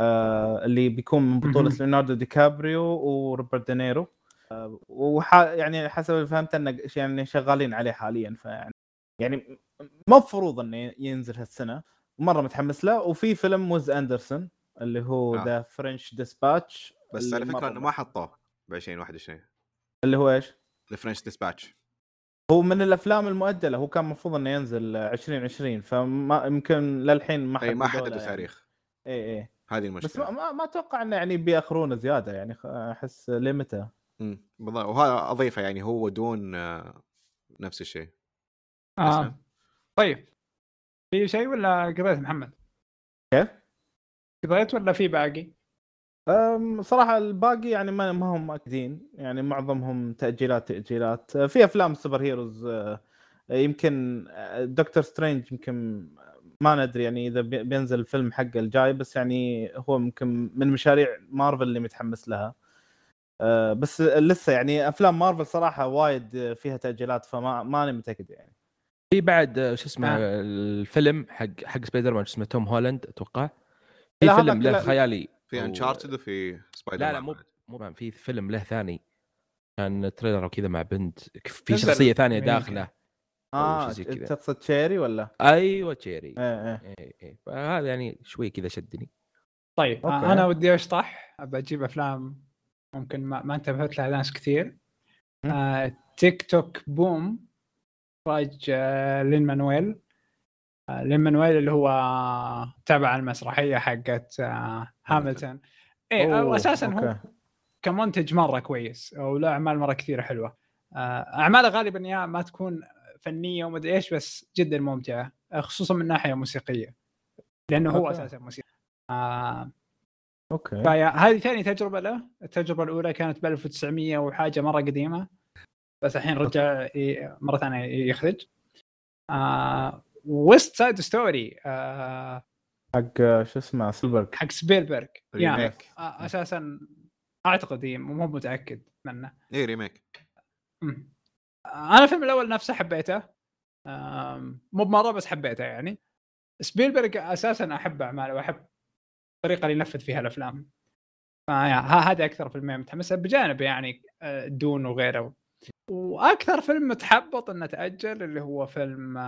آه اللي بيكون من بطولة. ليوناردو دي كابريو وروبرت دينيرو. آه وح يعني حسب فهمت انه يعني شغالين عليه حاليا فيعني يعني مفروض إنه ينزل هالسنة. مرة متحمس له. وفي فيلم ويز أندرسون اللي هو. The French Dispatch بس على فكرة إنه ما حطوه ب 2021 اللي هو إيش؟ ال French Dispatch هو من الأفلام المؤجلة. هو كان المفروض إنه ينزل 2020 فما يمكن للحين ما إي ما حددوا يعني. تاريخ. إي إي. هذه بس المشكلة. ما, ما, ما أتوقع إنه يعني بيأخرونه زيادة يعني أحس ليه متى؟ مم، بالضبط وهذا أضيفه يعني هو Dune آه، نفس الشيء آه. طيب في شيء ولا قضيت محمد؟ كيف؟ قضيت ولا في باقي؟ أم، صراحة الباقي يعني ما ما هم مأكدين يعني معظمهم تأجيلات تأجيلات في أفلام superheroes أه، يمكن أه، Doctor Strange يمكن ما ندري يعني إذا بي- بينزل الفيلم حقه الجاي بس يعني هو يمكن من مشاريع مارفل اللي متحمس لها أه، بس لسه يعني أفلام مارفل صراحة وايد فيها تأجيلات فما ماني متأكد يعني. في بعد آه، شو اسمه آه. الفيلم حق حق سبايدر مان اسمه توم هولاند أتوقع. في فيلم له خيالي. في Uncharted وفي Spider لا لا مو مو Man، في فيلم له ثاني. كان trailer وكذا مع بنت في شخصية ثانية يمكن. داخلة. آه. تقصد Cherry ولا؟ أيوه Cherry إيه إيه. إيه إيه. فهذا يعني شوي كذا شدني. طيب okay. آه أنا ودي أشطح. أبى أجيب أفلام ممكن ما, ما انتبهت لها ناس كثير. آه Tick Tick Boom اخراج آه لين مانويل آه لين مانويل اللي هو تبع المسرحية حقت آه هاملتون أوه، واساسا هو. كمنتج مرة كويس وله أعمال مرة كثيرة حلوة آه، أعماله غالبا يا ما تكون فنية ومدري إيش بس جدا ممتعة خصوصا من ناحية موسيقية لأنه هو okay. أساسا موسيقي آه okay. ف yeah هذه ثاني تجربة له. التجربة الأولى كانت ب 1900 وحاجة مرة قديمة. بس الحين رجع مرة ثانية يخرج. آه West Side Story آه حق شو اسمه سيلبرج حق سبيلبرغ يعني remake آه أساسا أعتقد مو متأكد منه. اي remake. أنا الفيلم الأول نفسه حبيته. مو بمرة بس حبيته يعني. سبيلبرغ أساسا احب اعماله واحب الطريقة اللي ينفذ فيها الأفلام. هذا أكثر فيلمين متحمس. بجانب يعني آه، Dune وغيره. وأكثر فيلم متحبط إنه تأجل اللي هو فيلم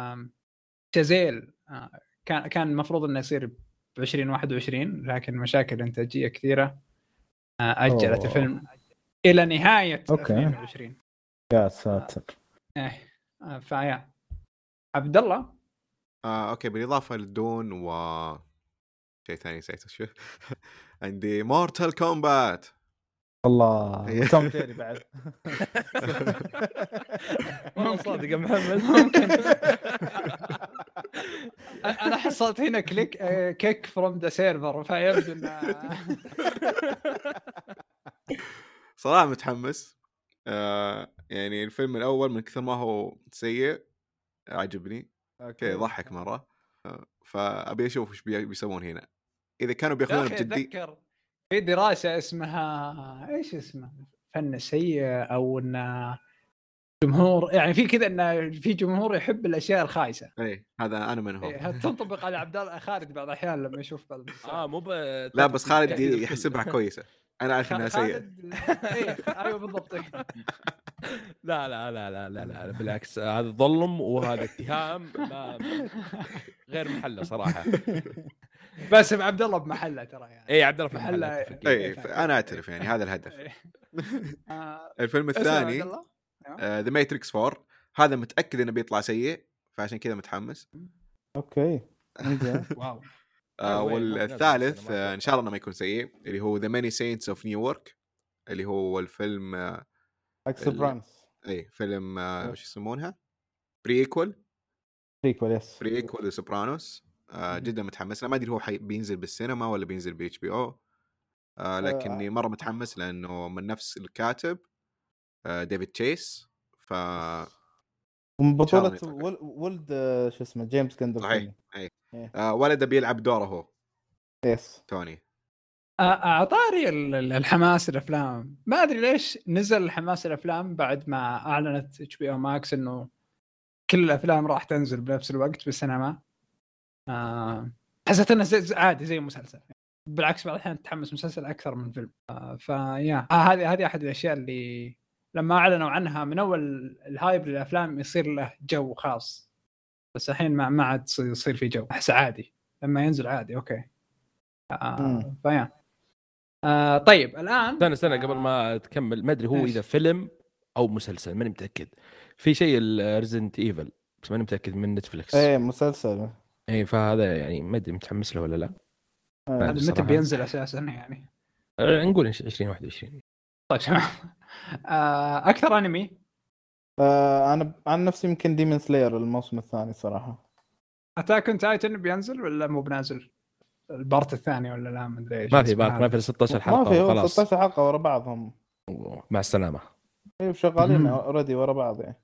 شازيل. آه، كان كان المفروض إنه يصير ب 2021 لكن مشاكل إنتاجية كثيرة آه، أجلت أوه. الفيلم إلى نهاية okay. 2020 يا ساتر. إيه. آه، ف yeah. عبد الله؟ آه okay. بالإضافة لل Dune و شيء ثاني نسيته شو [laughs] عندي Mortal Kombat الله. [laughs] Tom Jerry بعد. [laughs] والله صادق يا محمد. أنا حصلت هنا click آه، kick from the server فيبدو انه صراحة متحمس. آه يعني الفيلم الأول من كثر ما هو سيء عجبني. okay يضحك مرة. آه فأبي أشوف إيش بي- بيسوون هنا. إذا كانوا يا بياخذونها أخي بجدي أتذكر في دراسة اسمها إيش اسمها؟ فن السيء أو إن جمهور يعني في كذا إن في جمهور يحب الأشياء الخايسة. إي هذا أنا منهم إيه، تنطبق على عبد الله خالد بعض الأحيان لما يشوف بعض [laughs] آه مو ب لا بس خالد يعني. يحسبها [laughs] كويسة. أنا أعرف إنها سيئة. أيوه بالضبط. لا لا لا لا لا, لا بالعكس هذا ظلم وهذا اتهام غير محله صراحة. [laughs] بس عبد الله بمحله ترى يعني. اي عبد الله في محله- محله أتفق. اي أنا اعترف يعني هذا الهدف. إيه. [laughs] آه، الفيلم الثاني الله. The Matrix 4 هذا متأكد إنه بيطلع سيء فعشان كذا متحمس. Okay. [laughs] Wow. آه؟ والثالث آه إن شاء الله إنه ما يكون سيء اللي هو The Many Saints of Newark اللي هو الفيلم حق Sopranos اي فيلم. وش يسمونها؟ prequel prequel yes prequel ل Sopranos آه جدا متحمس أنا ما أدري هو حي... بينزل بالسينما ولا بينزل ب HBO. آه لكني مرة متحمس لأنه من نفس الكاتب آه ديفيد تشيس. ف من بطولة ولد آه، شو اسمه جيمس جاندولفيني آه ولده بيلعب دوره هو. Yes. توني. ال- الحماس الأفلام. ما أدري ليش نزل الحماس الأفلام بعد ما أعلنت HBO Max إنه كل الأفلام راح تنزل بنفس الوقت بالسينما. آه، حسيت إنه عادي زي مسلسل. بالعكس بعض الأحيان تتحمس مسلسل أكثر من فيلم. آه، فيا آه، هذه هذه أحد الأشياء اللي لما أعلنوا عنها من أول ال hype للأفلام يصير له جو خاص. بس الحين ما ما عاد يصير يصير في جو. أحس عادي. لما ينزل عادي okay. آه. فيا آه طيب الآن استنى استنى قبل ما تكمل ما أدري هو؟ إذا فيلم أو مسلسل ماني متأكد. في شيء Resident Evil بس ماني متأكد من Netflix إيه مسلسل. اي فهذا يعني ما أدري متحمس له ولا لا آه. هذا متى. بينزل أساسا يعني أه، نقول 2021 طيب تمام [laughs] آه أكثر أنمي آه أنا عن نفسي يمكن Demon Slayer الموسم الثاني صراحة Attack on Titan بينزل ولا مو بنازل؟ ال part الثاني ولا لا ما أدري إيش ما في part ما. في 16 ما حلقة في هو خلاص 16 حلقة ورا بعضهم مع السلامة أيوه شغالين. already ورا بعض يعني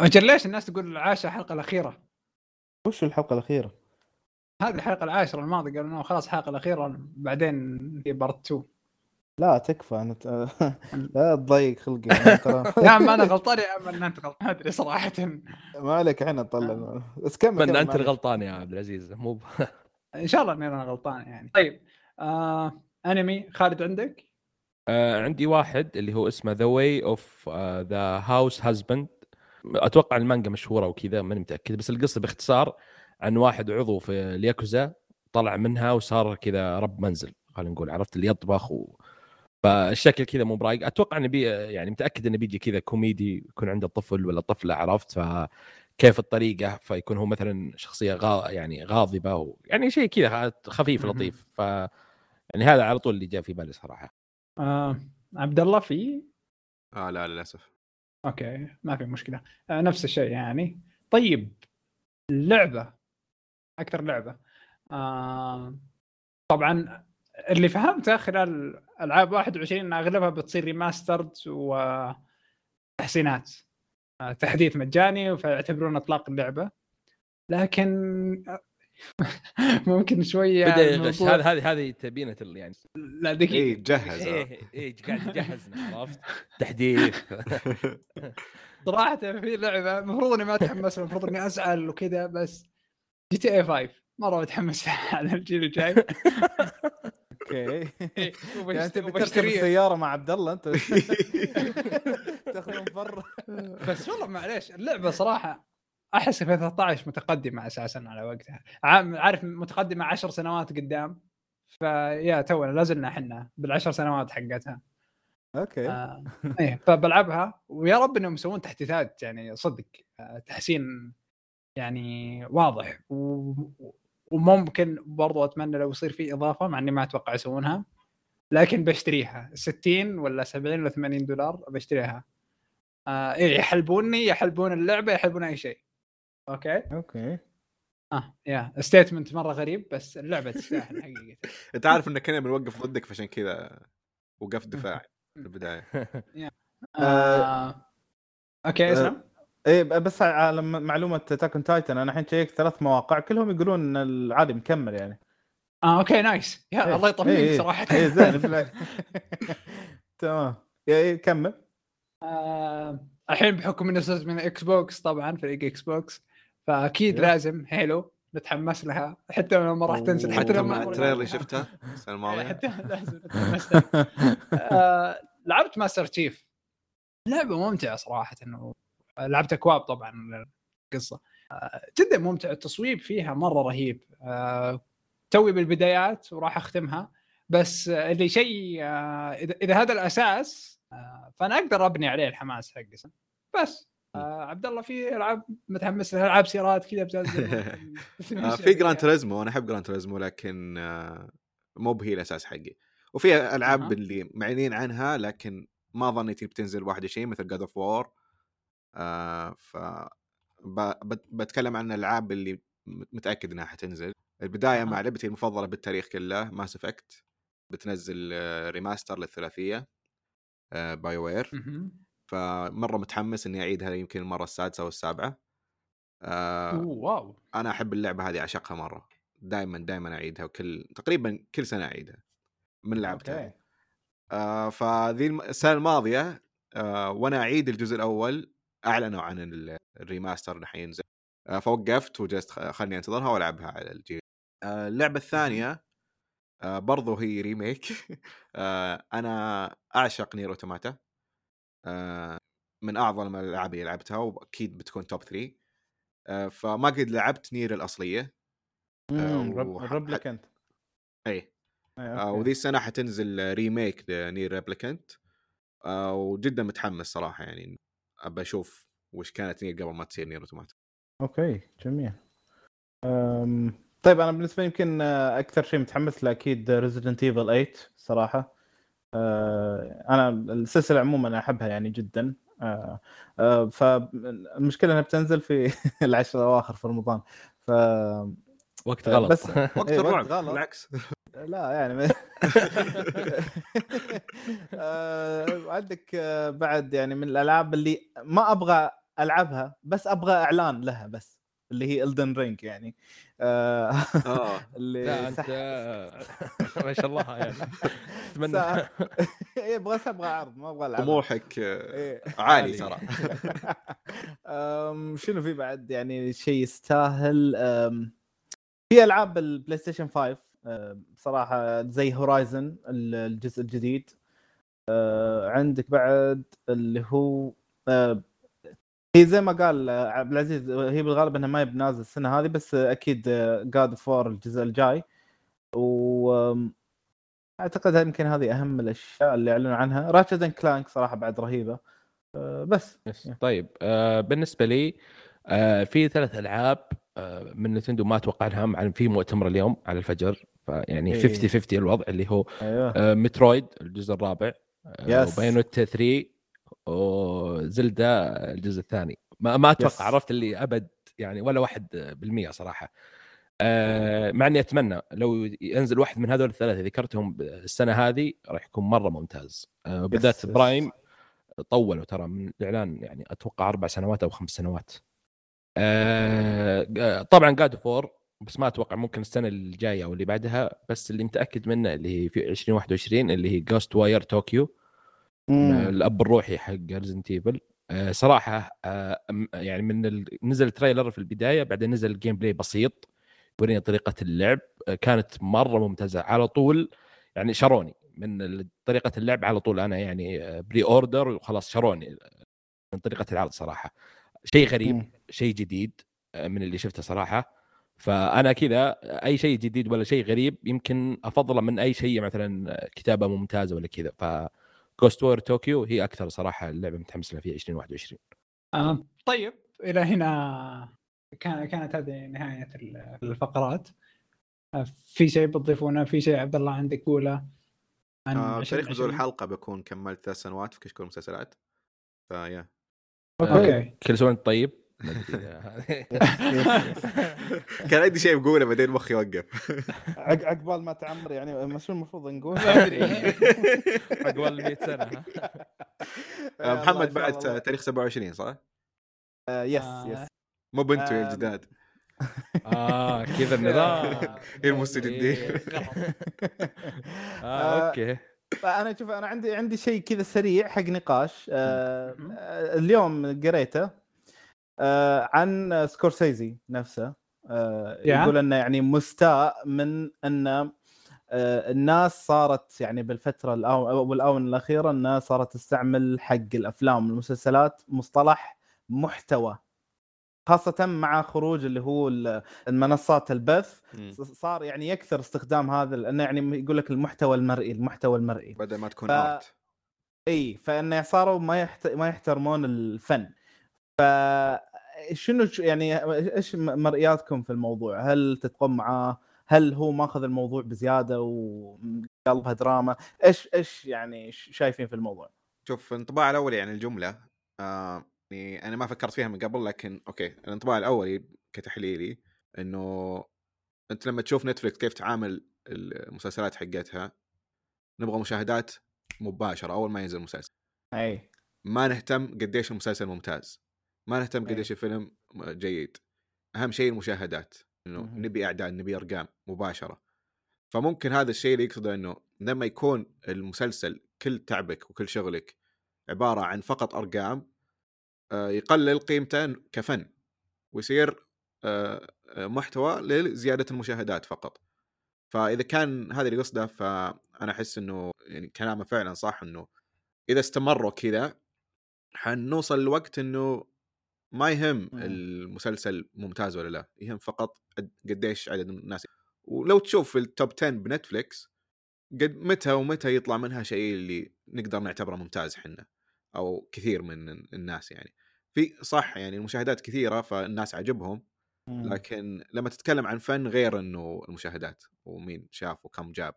أجل ليش الناس تقول العاشره الحلقة الأخيرة؟ وش الحلقة الأخيرة؟ هذه الحلقة العاشرة الماضية قالوا إنه خلاص الحلقة الأخيرة بعدين في part 2 لا تكفى انت [laughs] لا تضيق خلقي [laughs] يا عم أنا غلطان يا عم إن أنت غلطان ما أدري صراحة ما عليك إحنا نطلع بس كمل كمل أنت. الغلطان يا عبد العزيز مو ب... [laughs] إن شاء الله إني أنا غلطان يعني طيب آه أنمي خالد عندك؟ آه عندي واحد اللي هو اسمه The Way of the Househusband أتوقع المانجا مشهورة وكذا ماني متأكد بس القصة باختصار عن واحد عضو في الياكوزا طلع منها وصار كذا رب منزل خلينا نقول عرفت؟ اللي يطبخ و... فالشكل كذا مو برايق. أتوقع إنه بي يعني متأكد إنه بيجي كذا كوميدي يكون عنده طفل ولا طفلة عرفت؟ فكيف الطريقة؟ فيكون هو مثلا شخصية غا يعني غاضبة و... يعني شيء كذا خفيف. لطيف. ف يعني هذا على طول اللي جاء في بالي صراحة. آه عبد الله في؟ آه لا للأسف. okay ما في مشكلة. آه نفس الشيء يعني. طيب اللعبه أكثر لعبة. آه طبعا اللي فهمته خلال ألعاب 21 إن أغلبها بتصير remastered وتحسينات. آه تحديث مجاني فيعتبرون إطلاق اللعبة. لكن [laughs] ممكن شوية بدأ يغش. هذا هذه هذه تبينة يعني. لا دقيقة. اي جهز. آه. إيه إيه قاعد يجهزنا عرفت؟ تحديث. [laughs] صراحة في لعبة المفروض إني ما أتحمس المفروض إني أزعل وكذا بس GTA 5 مرة متحمس [laughs] على الجيل الجاي. Okay. إيه، يعني أنت بتركب. السيارة مع عبد الله أنت تاخذ مفر بس والله معليش اللعبة صراحة أحس في 13 متقدمة أساسا على وقتها. عارف متقدمة 10 سنوات قدام؟ فيا تونا لازلنا إحنا بالعشر سنوات حقتها. Okay. آه [laughs] إيه فبلعبها ويا رب إنهم يسوون تحديثات يعني صدق. آه تحسين يعني واضح. و... وممكن برضو أتمنى لو يصير في إضافة مع إني ما أتوقع يسوونها. لكن بشتريها. 60 ولا 70 ولا 80 دولار بشتريها. آه إيه يحلبوني يحلبون اللعبة يحلبون أي شيء. Okay. Okay. آه يا statement مرة غريب بس اللعبة تستاهل حقيقة. [laughs] أنت عارف إن كنا بنوقف ضدك فعشان كذا وقفت دفاع في البداية. [laughs] آه... Okay اسلم. إيه بس على م- معلومة Attack on Titan أنا الحين check ت ثلاث مواقع كلهم يقولون إن العادي مكمل يعني. آه okay nice. Yeah إيه. الله يطمنك إيه، إيه. صراحة إيه زين. [laughs] تمام. Yeah إيه كمل. آه، الحين بحكم إنه صرت من Xbox طبعا فريق Xbox فأكيد أيوه. لازم Halo نتحمس لها. حتى لو ما راح تنزل حتى لو ما ال trailer اللي شفته السنة [laughs] إيه، الماضية؟ حتى لازم نتحمس لها. آه، لعبت Master Chief لعبة ممتعة صراحة. إنه لعبتها co-op طبعا القصة آه، جدا ممتع. التصويب فيها مرة رهيب. آه، توي بالبدايات وراح أختمها. بس اللي شيء آه، إذا هذا الأساس آه، فأنا أقدر أبني عليه الحماس حقي. بس. آه، عبد الله في ألعاب متحمس لها ألعاب سيارات كذا بتنزل. [laughs] [laughs] آه، في Gran Turismo أنا أحب Gran Turismo لكن آه، مو هي الأساس حقي. وفي ألعاب أها. اللي معلنين عنها لكن ما ظنيت بتنزل 21 مثل God of War ف بتكلم عن الألعاب اللي متأكد إنها حتنزل. البداية أها. مع لعبتي المفضلة بالتاريخ كله Mass Effect بتنزل آه، remaster للثلاثية BioWare مهم. فمرة متحمس إني أعيدها يمكن المرة السادسة أو السابعة. آه، أوه، wow. أنا أحب اللعبة هذه أعشقها مرة. دائما دائما أعيدها وكل تقريبا كل سنة أعيدها من لعبتها. okay. آه فذي السنة الماضية آه وأنا أعيد الجزء الأول أعلنوا عن ال- ال remaster اللي حينزل آه فوقفت وجلست خلني أنتظرها وألعبها على الجيل آه اللعبة الثانية آه برضو هي remake [laughs] آه أنا أعشق Nier Automata من أعظم الألعاب اللي لعبتها وأكيد بتكون top 3 آه فما قد لعبت Nier الأصلية. وح- Replicant اي إيه، آه. وذي السنة حتنزل remake ل Nier Replicant آه وجدا متحمس صراحة يعني أبى أشوف وش كانت Nier قبل ما تصير Nier Automata okay جميل. أم... طيب أنا بالنسبة لي يمكن آه، أكثر شيء متحمس له أكيد Resident Evil 8 صراحة. أنا السلسلة عموما أحبها يعني جدا أه... أه... فالمشكلة إنها بتنزل في [laughs] العشر الأواخر في رمضان ف وقت غلط بس [laughs] وقت إيه، الرعب غلط. بالعكس [laughs] لا يعني. آه، عندك آه، بعد يعني من الألعاب اللي ما أبغى ألعبها بس أبغى إعلان لها بس اللي هي الدن رينج يعني. آه، آه. [laughs] اللي لا أنت [laughs] ما شاء الله يعني. أتمنى. سا- [laughs] إيه، بس أبغى عرض ما أبغى العب طموحك آه، إيه. عالي ترى. شنو في بعد؟ يعني شيء يستاهل في ألعاب ال PlayStation 5 آه، بصراحه زي Horizon الجزء الجديد. آه، عندك بعد اللي هو آه، هي زي ما قال عبد العزيز هي بالغالب إنها ما هي بنازل السنة هذه بس أكيد God of War الجزء الجاي. و أعتقد يمكن هذه أهم الأشياء اللي أعلنوا عنها. Ratchet Clank صراحة بعد رهيبة. آه، بس. طيب. آه بالنسبة لي آه في ثلاث ألعاب من Nintendo ما أتوقع إنها تعلن في مؤتمر اليوم على الفجر. فيعني إيه. 50 50 الوضع اللي هو آه Metroid الجزء الرابع. yes. و Bayonetta 3 و Zelda الجزء الثاني ما, ما أتوقع yes. عرفت اللي أبد يعني ولا واحد بالمية صراحة آه مع إني أتمنى لو ينزل واحد من هذول الثلاثة ذكرتهم السنة هذه راح يكون مرة ممتاز آه بالذات yes. Prime طولوا ترى من الإعلان يعني أتوقع أربع سنوات أو خمس سنوات. آه طبعا God of War بس ما أتوقع ممكن السنة الجاية أو اللي بعدها بس اللي متأكد منه اللي هي في 2021 اللي هي Ghostwire Tokyo. الأب الروحي حق Resident Evil آه صراحة آه يعني من ال... نزل trailer في البداية بعدين نزل ال gameplay بسيط يورينا طريقة اللعب. آه كانت مرة ممتازة. على طول يعني شروني. من طريقة اللعب على طول. أنا يعني pre-order وخلاص شروني. من طريقة العرض صراحة. شيء غريب مم. شيء جديد من اللي شفته صراحة. فأنا كذا أي شيء جديد ولا شيء غريب يمكن أفضله من أي شيء مثلا كتابة ممتازة ولا كذا. ف Ghostwire Tokyo هي أكثر صراحة اللعبة متحمس لها في 2021 آه طيب إلى هنا كان كانت هذه نهاية ال- الفقرات. آه في شيء بتضيفونه؟ في شيء عبد الله عندك قوله عن آه تاريخ 2020. نزول الحلقة بكون كملت ثلاث سنوات في كشكول المسلسلات ف yeah. okay. كل سنة وأنت طيب. [laughs] [laughs] كان عندي شيء بقوله بعدين مخي وقف عق- عقبال ما تعمر يعني شو المفروض نقول؟ عقبال 100 سنة؟ [laughs] آه، محمد بعد. تاريخ 27 صح؟ آه، yes آه، yes مو بنتوا يا جداد آه كذا النظام المستجدين. آه آه، okay أنا شوف أنا عندي عندي شيء كذا سريع حق نقاش آه. آه، اليوم قريته آه عن سكورسيزي نفسه. آه. يقول أنه يعني مستاء من أن آه الناس صارت يعني بالفترة بالاونه الأخيرة الناس صارت تستعمل حق الأفلام والمسلسلات مصطلح محتوى خاصة مع خروج اللي هو ال- المنصات البث. صار يعني يكثر استخدام هذا لأنه يعني يقول لك المحتوى المرئي المحتوى المرئي. بدل ما تكون ف- ارت إي فأنه صاروا ما يحت... ما يحترمون الفن. ف شنو ش- يعني إيش مرئياتكم في الموضوع؟ هل تتقون معاه؟ هل هو ماخذ الموضوع بزيادة وقلبها دراما؟ إيش إيش يعني شايفين في الموضوع؟ شوف الانطباع الاولي عن الجملة آه يعني أنا ما فكرت فيها من قبل لكن okay الانطباع الاولي كتحليلي إنه أنت لما تشوف Netflix كيف تعامل المسلسلات حقتها نبغى مشاهدات مباشرة أول ما ينزل المسلسل أي ما نهتم قديش المسلسل ممتاز ما نهتم إيه. قديش الفيلم جيد أهم شيء المشاهدات إنه. نبي أعداد نبي أرقام مباشرة فممكن هذا الشيء اللي يقصده إنه لما يكون المسلسل كل تعبك وكل شغلك عبارة عن فقط أرقام آه، يقلل قيمته كفن ويصير آه، آه، محتوى لزيادة المشاهدات فقط فإذا كان هذا اللي قصده فأنا أحس إنه يعني كلامه فعلا صح إنه إذا استمروا كذا حنوصل لوقت إنه ما يهم مم. المسلسل ممتاز ولا لا يهم فقط قد- قديش عدد الناس. ولو تشوف في التوب 10 بنتفليكس قد متى ومتى يطلع منها شيء اللي نقدر نعتبره ممتاز حنا أو كثير من الناس يعني. في صح يعني المشاهدات كثيرة فالناس عجبهم لكن لما تتكلم عن فن غير إنه المشاهدات ومين شاف وكم جاب.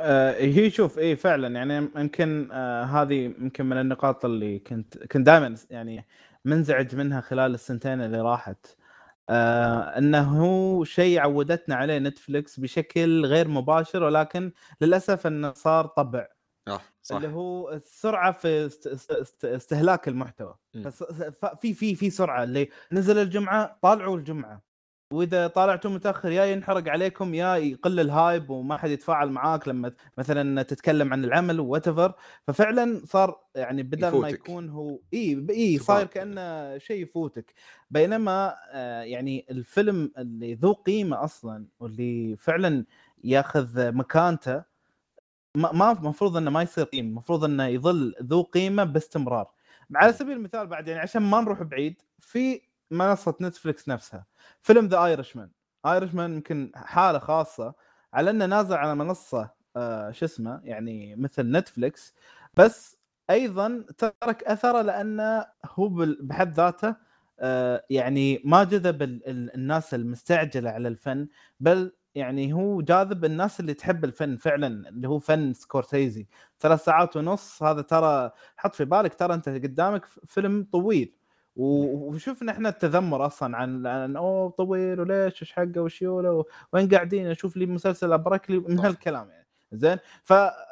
آه هي شوف إي فعلا يعني يمكن آه هذه يمكن من النقاط اللي كنت كنت دائما يعني منزعج منها خلال السنتين اللي راحت. آه إنه هو شيء عودتنا عليه نتفلكس بشكل غير مباشر ولكن للأسف إنه صار طبع. آه صح. اللي هو السرعة في است- است- است- استهلاك المحتوى. في في في سرعة. اللي نزل الجمعة طالعوا الجمعة. وإذا طالعتوا متأخر يا ينحرق عليكم يا يقل ال hype وما حد يتفاعل معاك لما مثلا تتكلم عن العمل وات ففعلا صار يعني بدل ما يفوتك. يكون هو إي إي. صاير كأنه شيء يفوتك بينما آه، يعني الفيلم اللي ذو قيمة أصلا واللي فعلا ياخذ مكانته ما ما المفروض إنه ما يصير قيمة المفروض إنه يظل ذو قيمة باستمرار على سبيل المثال بعد يعني عشان ما نروح بعيد في منصة نتفلكس نفسها. فيلم The Irishman Irishman يمكن حالة خاصة على إنه نازل على منصة آه شو اسمه يعني مثل نتفلكس بس أيضا ترك أثره لأنه هو بحد ذاته آه يعني ما جذب ال- ال- الناس المستعجلة على الفن. بل يعني هو جاذب الناس اللي تحب الفن فعلا اللي هو فن سكورسيزي. ثلاث ساعات ونص هذا ترى حط في بالك ترى أنت قدامك فيلم طويل. وشفنا إحنا التذمر أصلا عن عن أوه طويل وليش إيش حقه وش يوله وين قاعدين أشوف لي مسلسل أبرك لي من. هالكلام يعني. زين.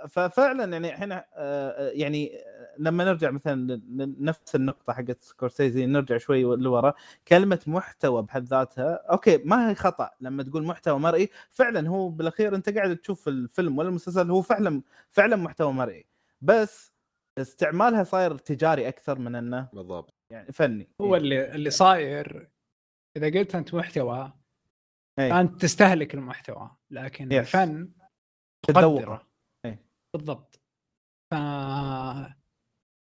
ففعلا يعني إحنا آه، يعني لما نرجع مثلا لنفس النقطة حقت سكورسيزي نرجع شوي لورا. كلمة محتوى بحد ذاتها أوكي ما هي خطأ لما تقول محتوى مرئي. فعلا هو بالأخير أنت قاعد تشوف الفيلم ولا المسلسل هو فعلا فعلا محتوى مرئي. بس استعمالها صاير تجاري أكثر من إنه بالضبط. يعني فني هو اللي اللي صاير إذا قلت أنت محتوى إيه. انت تستهلك المحتوى لكن Yes. الفن تدور تقدره إيه. بالضبط ف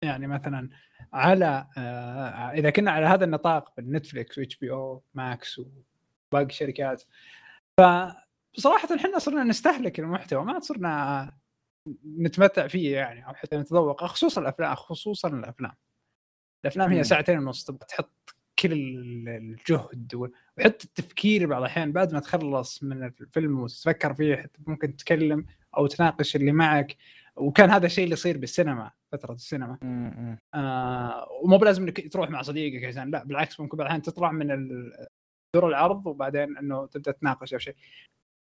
يعني مثلا على آه، إذا كنا على هذا النطاق بالنتفلكس و HBO Max وباقي الشركات فبصراحة إحنا صرنا نستهلك المحتوى ما صرنا نتمتع فيه يعني أو حتى نتذوق خصوصا الأفلام خصوصا الأفلام الأفلام هي. ساعتين ونص تبغى تحط كل الجهد وحتى التفكير بعض الأحيان بعد ما تخلص من الفيلم وتتفكر فيه حتى ممكن تتكلم أو تناقش اللي معك وكان هذا الشيء اللي يصير بالسينما فترة السينما. آه ومو بلازم إنك تروح مع صديقك عشان لا بالعكس ممكن بعض الأحيان تطلع من دور العرض وبعدين إنه تبدأ تناقش أو شيء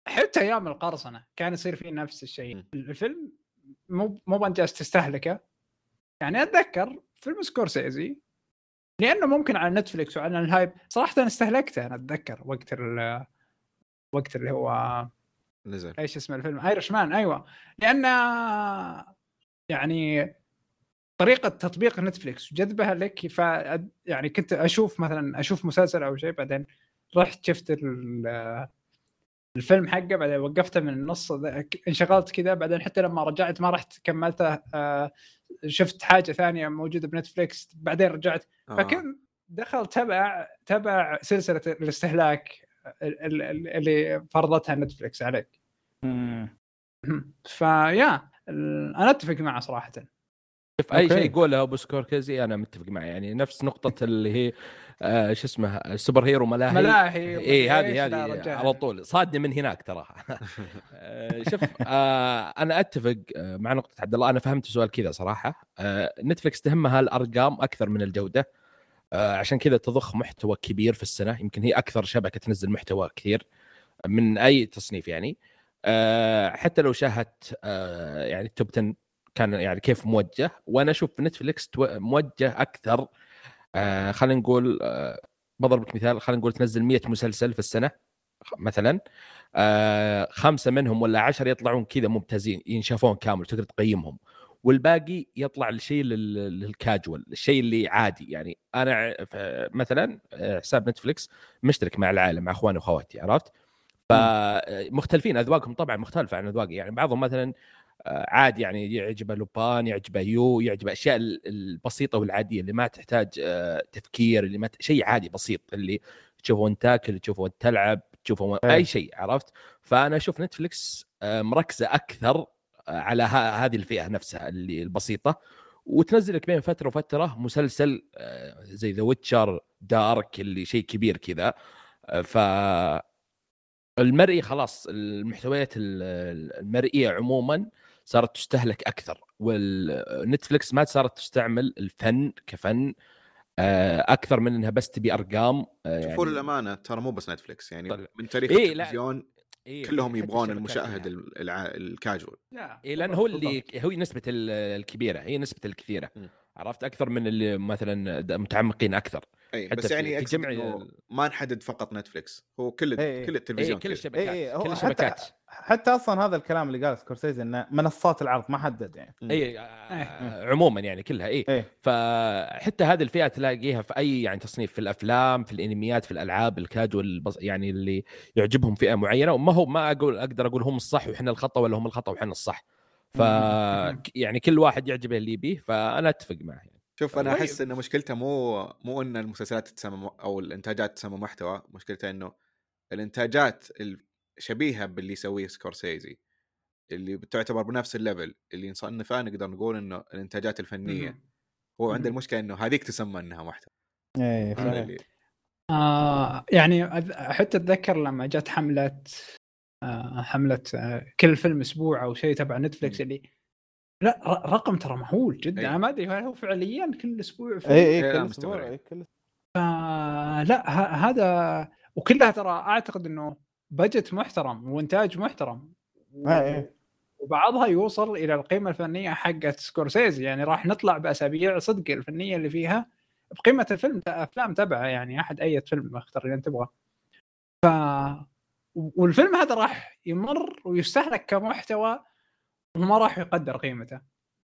حتى أيام القرصنة كان يصير فيه نفس الشيء. الفيلم مو مو بانت تستهلكه يعني أتذكر فيلم سكورسيزي لأنه ممكن على نتفلكس وعلى ال hype. صراحة أنا استهلكته أنا أتذكر وقت ال وقت اللي هو نزل. إيش اسم الفيلم؟ ايرش مان أيوه. لأن يعني طريقة تطبيق نتفلكس وجذبها لك ف يعني كنت أشوف مثلا أشوف مسلسل أو شيء بعدين رحت شفت ال- الفيلم حقه بعدين وقفته من النص انشغلت كذا بعدين حتى لما رجعت ما رحت كملته آه، شفت حاجة ثانية موجودة بنتفلكس بعدين رجعت آه. فكنت دخل تبع تبع سلسلة الاستهلاك ال- ال- ال- اللي فرضتها نتفلكس عليك. [clears throat] فيا أنا أتفق معه صراحة شوف أي. شيء يقوله أبو سكورسيزي أنا متفق معه. يعني نفس نقطة اللي هي آه شو اسمه ال super hero ملاهي. ملاهي اي هذه هذه. على طول. صادني من هناك تراها. [laughs] آه، شوف آه أنا أتفق آه، مع نقطة عبد الله. أنا فهمت السؤال كذا صراحة. آه نتفلكس تهمها الأرقام أكثر من الجودة. آه عشان كذا تضخ محتوى كبير في السنة. يمكن هي أكثر شبكة تنزل محتوى كثير من أي تصنيف يعني. آه حتى لو شاهدت آه يعني التوب 10 كان يعني كيف موجه وأنا أشوف نتفلكس موجه أكثر. آه خلينا نقول آه بضرب لك مثال خلينا نقول تنزل 100 مسلسل في السنة مثلا. آه خمسة منهم ولا عشر يطلعون كذا ممتازين ينشافون كامل تقدر تقيمهم. والباقي يطلع الشيء لل- للكاجوال الشيء اللي عادي. يعني أنا مثلا آه، حساب نتفلكس مشترك مع العائلة مع أخواني وأخواتي عرفت؟ فمختلفين أذواقهم طبعا مختلفة عن أذواقي. يعني بعضهم مثلا عادي يعني يعجبه لوبان يعجبه يو يعجبه الاشياء ال- البسيطة والعادية اللي ما تحتاج آه، تفكير اللي ما ت... شيء عادي بسيط اللي تشوفه وانت تاكل تشوفه وانت تلعب تشوفه. إيه. أي شيء عرفت فأنا أشوف نتفلكس آه، مركزة أكثر آه، على ه... هذه الفئة نفسها اللي البسيطة وتنزل لك بين فترة وفترة مسلسل زي The Witcher Dark اللي شيء كبير كذا ف المرئي خلاص المحتويات ال- المرئية عموما صارت تستهلك أكثر والنتفلكس ما صارت تستعمل الفن كفن آه، أكثر من إنها بس تبي أرقام آه، شوفوا يعني للأمانة ترى مو بس نتفلكس يعني طلع. من تاريخ إيه،. التلفزيون إيه، كلهم يبغون المشاهد الع... الكاجوال إيه لأن هو اللي. هو نسبة ال- الكبيرة هي نسبة الكثيرة م. عرفت أكثر من اللي مثلا متعمقين أكثر أي حتى بس يعني في جمع ما نحدد فقط نتفلكس هو كل إيه، إيه. كل إيه التلفزيون كل كذا. الشبكات إيه، هو كل حتى- الشبكات حتى أصلا هذا الكلام اللي قاله سكورسيزي إنه منصات العرض ما حدد يعني. اي آه، عموما يعني كلها اي إيه. فحتى هذه الفئات تلاقيها في أي يعني تصنيف في الأفلام في الأنميات في الألعاب الكاجوال يعني اللي يعجبهم فئة معينة. وما هو ما أقول أقدر أقول هم الصح وحنا الخطأ ولا هم الخطأ وحنا الصح. ف يعني كل واحد يعجبه اللي يبيه فأنا أتفق معه يعني. شوف أنا طيب. أحس إن مشكلته مو مو إن المسلسلات تسمى أو الإنتاجات تسمى محتوى. مشكلته إنه الإنتاجات الشبيهه باللي يسويه سكورسيزي اللي بتعتبر بنفس ال level اللي نصنفه نقدر نقول إنه الإنتاجات الفنية هو عنده. المشكلة إنه هذيك تسمى إنها محتوى إيه. اللي آه يعني حتى أتذكر لما جت حملة آه حملة آه كل فيلم أسبوع أو شيء تبع نتفلكس مم. اللي لا رقم ترى مهول جدا أي. أنا ما أدري هل هو فعليا كل أسبوع فيلم؟ اي إيه، اي لا، كل. أسبوع إيه، كل آه هذا وكلها ترى أعتقد إنه budget محترم وإنتاج محترم آه، إيه. وبعضها يوصل إلى القيمة الفنية حقت سكورسيزي يعني راح نطلع بأسابيع صدق الفنية اللي فيها بقيمة الفيلم أفلام تبعه يعني أحد أي فيلم اختار اللي انت تبغاه ف والفيلم هذا راح يمر ويستهلك كمحتوى وما راح يقدر قيمته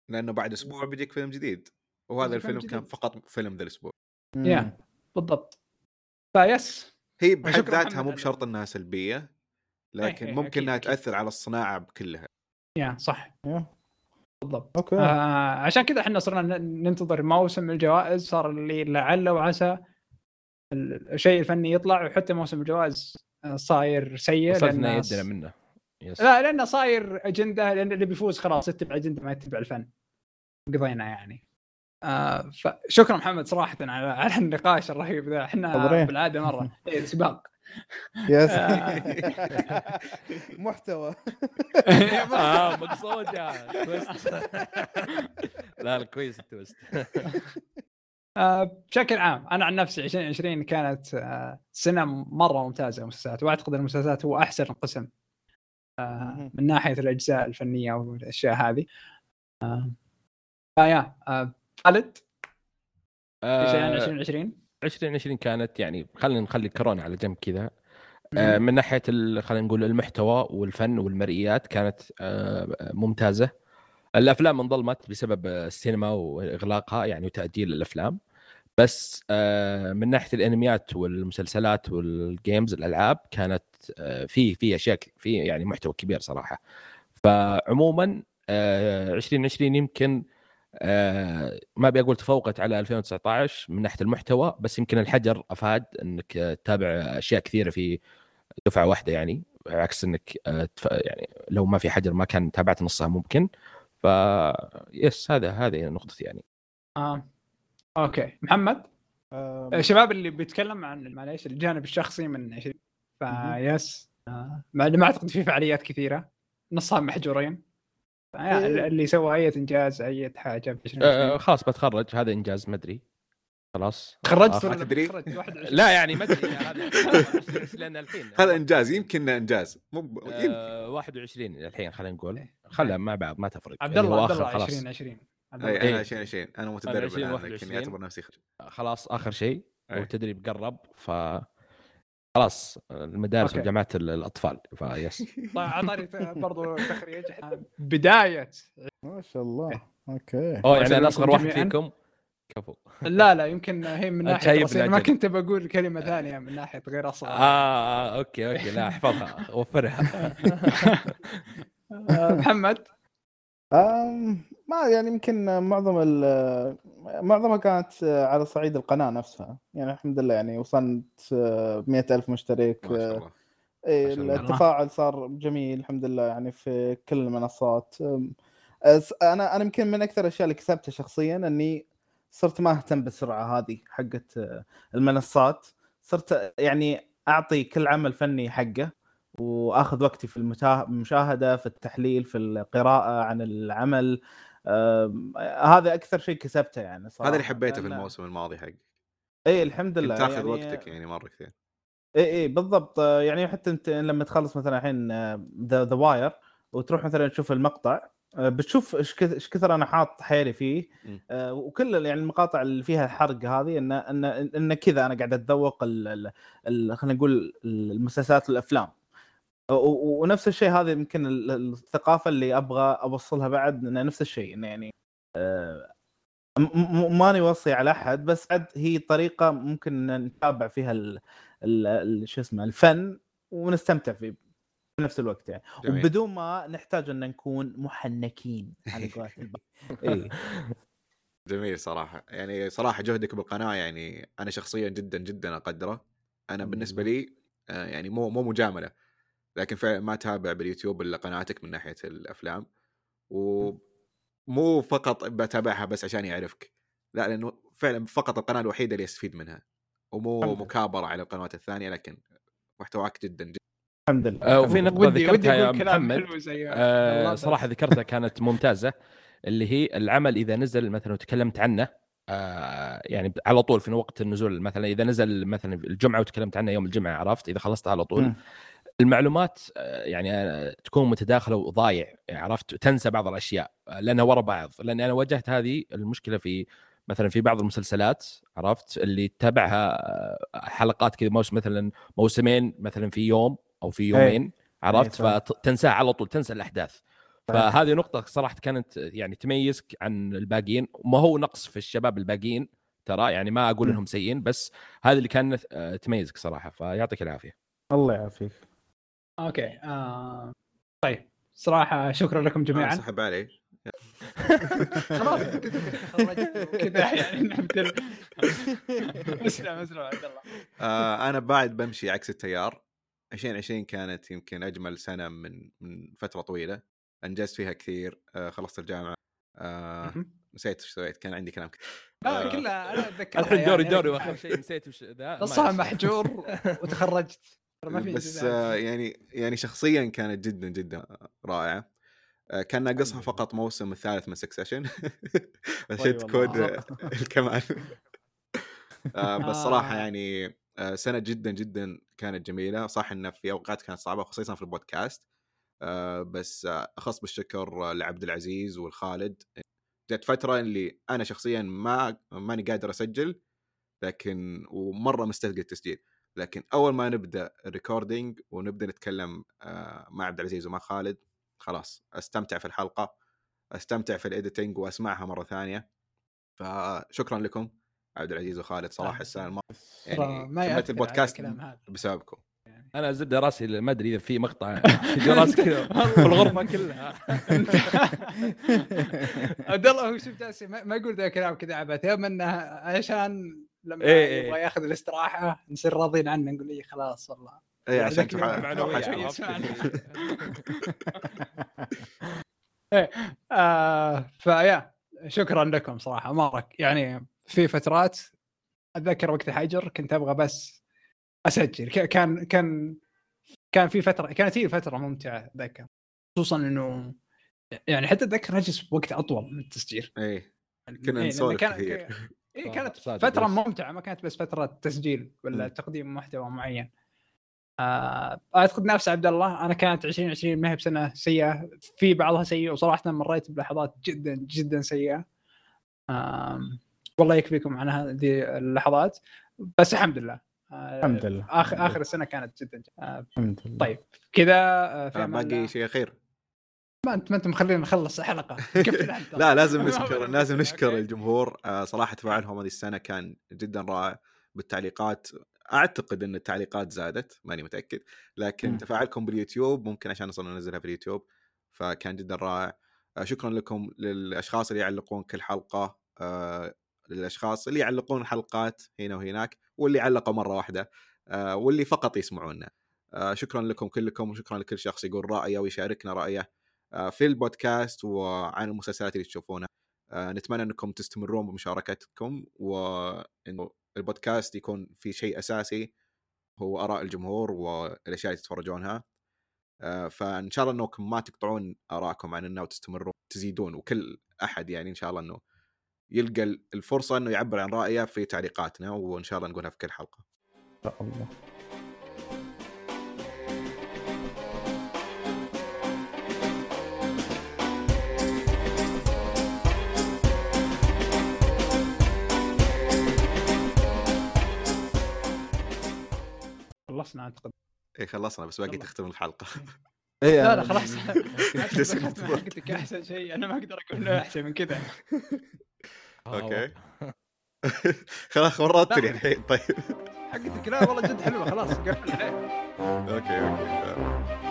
لأنه بعد أسبوع بيجيك فيلم جديد وهذا الفيلم كان جديد. فقط فيلم ذا الأسبوع. يا. بالضبط فيس هي بحد ذاتها مو بشرط انها سلبيه لكن إيه، ممكن إنها. تأثر على الصناعة كلها يا صح. بالضبط. okay. آه عشان كذا إحنا صرنا ننتظر موسم الجوائز صار اللي لعل وعسى ال- الشيء الفني يطلع وحتى موسم الجوائز آه، صاير سيء لأن يدنا منه. yes. لا لأنه صاير أجندة لأن اللي بيفوز خلاص يتبع أجندة ما يتبع الفن. قضينا يعني. آه فشكرا محمد صراحة على على النقاش الرهيب ذا. إحنا. بالعادة مرة. [laughs] إيه، سباق. yes. [laughs] [laughs] آه. محتوى. آه مقصودة. تويست لا لا كويس التويست. آه، بشكل عام أنا عن نفسي 2020 كانت آه، سنة مرة ممتازة المسلسلات وأعتقد المسلسلات هو أحسن قسم. من ناحية الأجزاء الفنية والأشياء هذه. فيا آه، خالد؟ آه، 2020 2020 كانت يعني خلينا نخلي كورونا على جنب كذا. آه، من ناحية خلينا نقول المحتوى والفن والمرئيات كانت آه، ممتازة. الأفلام انظلمت بسبب السينما وإغلاقها يعني وتأجيل الأفلام. بس آه، من ناحية الأنميات والمسلسلات والجيمز الألعاب كانت في في أشياء في يعني محتوى كبير صراحة. فعموما آه، 2020 يمكن آه، ما أبي أقول تفوقت على 2019 من ناحية المحتوى بس يمكن الحجر أفاد إنك آه، تتابع أشياء كثيرة في دفعة واحدة يعني عكس إنك آه، يعني لو ما في حجر ما كان تابعت نصها ممكن. ف yes هذا هذه نقطتي يعني. آه. okay. محمد؟ آم، الشباب اللي بيتكلم عن معليش الجانب الشخصي من 20 فيس آه، ما أعتقد في فعاليات كثيرة. نصها محجورين. إيه. اللي سوى أي إنجاز أي حاجة في 2020 آه، خلاص بتخرج هذا إنجاز ما أدري. خلاص. تخرجت؟ آه، ولا تدري؟ تخرجت 21 لا يعني ما أدري. [laughs] هذا لأن الحين هذا إنجاز يمكن إنجاز. مو ب- يمكن. آه 21 الحين خلينا نقول. خلها مع بعض ما تفرق. عبد اللي الله عبد الله خلاص. 2020 عبد اي الله. إيه. أنا 2020 أنا متدرب 20 الآن لكن 21. يعتبر نفسي خرج خلاص آخر شيء. والتدريب قرب ف خلاص المدارس. وجامعات ال- الأطفال فيس [laughs] طيب اعطاني برضو تخريج. [laughs] بداية. ما شاء الله. okay. أوه يعني أنا أصغر واحد. فيكم. كفو. [laughs] لا لا يمكن هي من ناحية ما. كنت بقول كلمة ثانية من ناحية غير أصغر. آه, آه okay okay لا احفظها وفرها. آه، محمد؟ ما يعني يمكن معظم ال معظمها كانت على صعيد القناة نفسها. يعني الحمد لله يعني وصلت مئة ألف مشترك ما شاء الله. إيه، ما شاء الله. التفاعل صار جميل الحمد لله يعني في كل المنصات. أنا أنا يمكن من أكثر الأشياء اللي كسبتها شخصيا إني صرت ما أهتم بالسرعة هذه حقت آه، المنصات. صرت يعني أعطي كل عمل فني حقه وأخذ وقتي في المشاهدة في التحليل في القراءة عن العمل. هذا أكثر شيء كسبته يعني صراحة هذا اللي حبيته في الموسم الماضي حق إي الحمد لله تاخذ يعني وقتك يعني مرة كثير. إي إي بالضبط. آه، يعني حتى أنت لما تخلص مثلا الحين the The Wire وتروح مثلا تشوف المقطع آه، بتشوف إيش كثر أنا حاط حيلي فيه مم. آه، وكل يعني المقاطع اللي فيها حرق هذه إن إن إن كذا أنا قاعد اتذوق خلينا نقول المسلسلات والأفلام. ونفس الشيء هذا يمكن ال- ال- الثقافة اللي أبغى أوصلها بعد إنه نفس الشيء إنه يعني آه، ماني وصي على أحد بس عاد هي طريقة ممكن نتابع فيها شو اسمه الفن ونستمتع فيه في نفس الوقت يعني. جميل. وبدون ما نحتاج إن نكون محنكين على قولة [laughs] جميل صراحة. يعني صراحة جهدك بالقناة يعني أنا شخصيا جدا جدا أقدره. أنا بالنسبة. لي آه، يعني مو مو مجاملة. لكن فعلا ما اتابع باليوتيوب إلا قناتك من ناحية الأفلام ومو فقط بتابعها بس عشان يعرفك لا لأنه فعلا فقط القناة الوحيدة اللي استفيد منها ومو. مكابرة على القنوات الثانية لكن محتواك جدا جدا الحمد لله آه، وفي الحمد نقطة ودي ودي ذكرتها يا محمد آه صراحة. ذكرتها كانت ممتازة اللي هي العمل إذا نزل مثلا وتكلمت عنه آه يعني على طول في وقت النزول مثلا إذا نزل مثلا الجمعة وتكلمت عنه يوم الجمعة عرفت إذا خلصت على طول مم. المعلومات آه، يعني آه، تكون متداخلة وضايع يعني عرفت؟ تنسى بعض الأشياء لأنها ورا بعض. لأن أنا واجهت هذه المشكلة في مثلا في بعض المسلسلات عرفت؟ اللي تتابعها آه، حلقات كذا موسم مثلا موسمين مثلا في يوم أو في يومين عرفت؟ إيه،. فتنساها على طول تنسى الأحداث. فهذه نقطة صراحة كانت يعني تميزك عن الباقيين. وما هو نقص في الشباب الباقيين ترى؟ يعني ما أقول. إنهم سيئين بس هذه اللي كانت آه، تميزك صراحة. فيعطيك العافية. الله يعافيك. أوكي آه... طيب صراحة شكرا لكم جميعا. سحب علي. [laughs] [laughs] خلاص. كذا يعني اسلم اسلم عبد الله. آه أنا بعد بمشي عكس التيار. 2020 كانت يمكن أجمل سنة من من فترة طويلة. أنجزت فيها كثير آه خلصت الجامعة. آه نسيت إيش سويت كان عندي كلام. كثير لا آه. كلها أنا أتذكر الحين دوري دوري وأخر شيء نسيت وش ذا يصير. محجور وتخرجت. ما في بس. آه يعني يعني شخصيا كانت جدا جدا رائعة آه كان ناقصها. فقط موسم الثالث من سكسيشن عشان أي تكون. آه، [laughs] الكمال آه بس صراحة آه. يعني آه سنة جدا جدا كانت جميلة صح انها في أوقات كانت صعبة خصيصا في البودكاست آه بس آه أخص بالشكر آه، لعبد العزيز والخالد جت فترة اللي أنا شخصيا ما ماني قادر أسجل لكن ومرة مستثقل التسجيل لكن أول ما نبدأ ال recording ونبدأ نتكلم آه، مع عبد العزيز ومع خالد خلاص أستمتع في الحلقة أستمتع في ال editing وأسمعها مرة ثانية. فشكرا لكم عبد العزيز وخالد صراحة السنة الماضية. يعني ما البودكاست الكلام هذا. بسببكم. أنا زبدة راسي ما أدري إذا في مقطع [laughs] فيديو راس كذا. [laughs] في الغرفة كلها. [laughs] عبد الله هو شوف جالس ما ما يقول ذا الكلام كذا عبث يوم إنه عشان لما إيه إيه. يبغى ياخذ الاستراحة نصير راضيين عنه نقول لي خلاص والله اي يعني عشان عرفت؟ [laughs] اسمعني. آه فيا شكرا لكم صراحة مره يعني في فترات أتذكر وقت الحجر كنت أبغى بس أسجل ك- كان كان كان في فترة كانت هي فترة ممتعة أتذكر خصوصا إنه يعني حتى أتذكر أجلس وقت أطول من التسجيل اي إيه، كنا لأن نسولف كثير. إيه كانت فترة بس. ممتعة ما كانت بس فترة تسجيل ولا مم. تقديم محتوى معين. آه، أعتقد نفس عبد الله أنا كانت 2020 ما هي بسنة سيئة في بعضها سيء وصراحة مريت بلحظات جدا جدا سيئة. آم، والله يكفيكم عن هذه اللحظات. بس الحمد لله. آه، الحمد لله آخر آخر السنة كانت جدا. آه، الحمد لله. طيب كذا آه، في آه، باقي. شيء أخير. ما انت ما أنت مخلينا نخلص حلقه [laughs] قفل أنت. لا لازم [laughs] نشكر لازم. نشكر. الجمهور آه، صراحة تفاعلهم هذه السنة كان جدا رائع بالتعليقات أعتقد إن التعليقات زادت ماني متأكد لكن مم. تفاعلكم باليوتيوب ممكن عشان نصير ننزلها في اليوتيوب فكان جدا رائع آه، شكرا لكم للأشخاص اللي يعلقون كل حلقة آه، للأشخاص اللي يعلقون حلقات هنا وهناك واللي علقوا مرة واحدة واللي فقط يسمعونا شكرا لكم كلكم وشكرا لكل شخص يقول رأيه ويشاركنا رأيه في البودكاست وعن المسلسلات اللي تشوفونها. آه، نتمنى أنكم تستمرون بمشاركتكم وإنه البودكاست يكون في شيء أساسي هو آراء الجمهور والأشياء اللي تتفرجونها. آه، فإن شاء الله أنكم ما تقطعون ارائكم عننا وتستمرون تزيدون وكل أحد يعني إن شاء الله إنه يلقى الفرصة إنه يعبر عن رأيه في تعليقاتنا وإن شاء الله نقولها في كل حلقة. إن شاء الله. خلصنا أعتقد. اي خلصنا بس باقي. تختم الحلقة. إيه، لا لا أنا- خلاص [laughs] حقتك أحسن شيء. أنا ما أقدر أقول أحسن من كذا. آه، okay. [laughs] خلاص ورطتني الحين طيب. حقتك لا والله جد حلوة خلاص قفل okay okay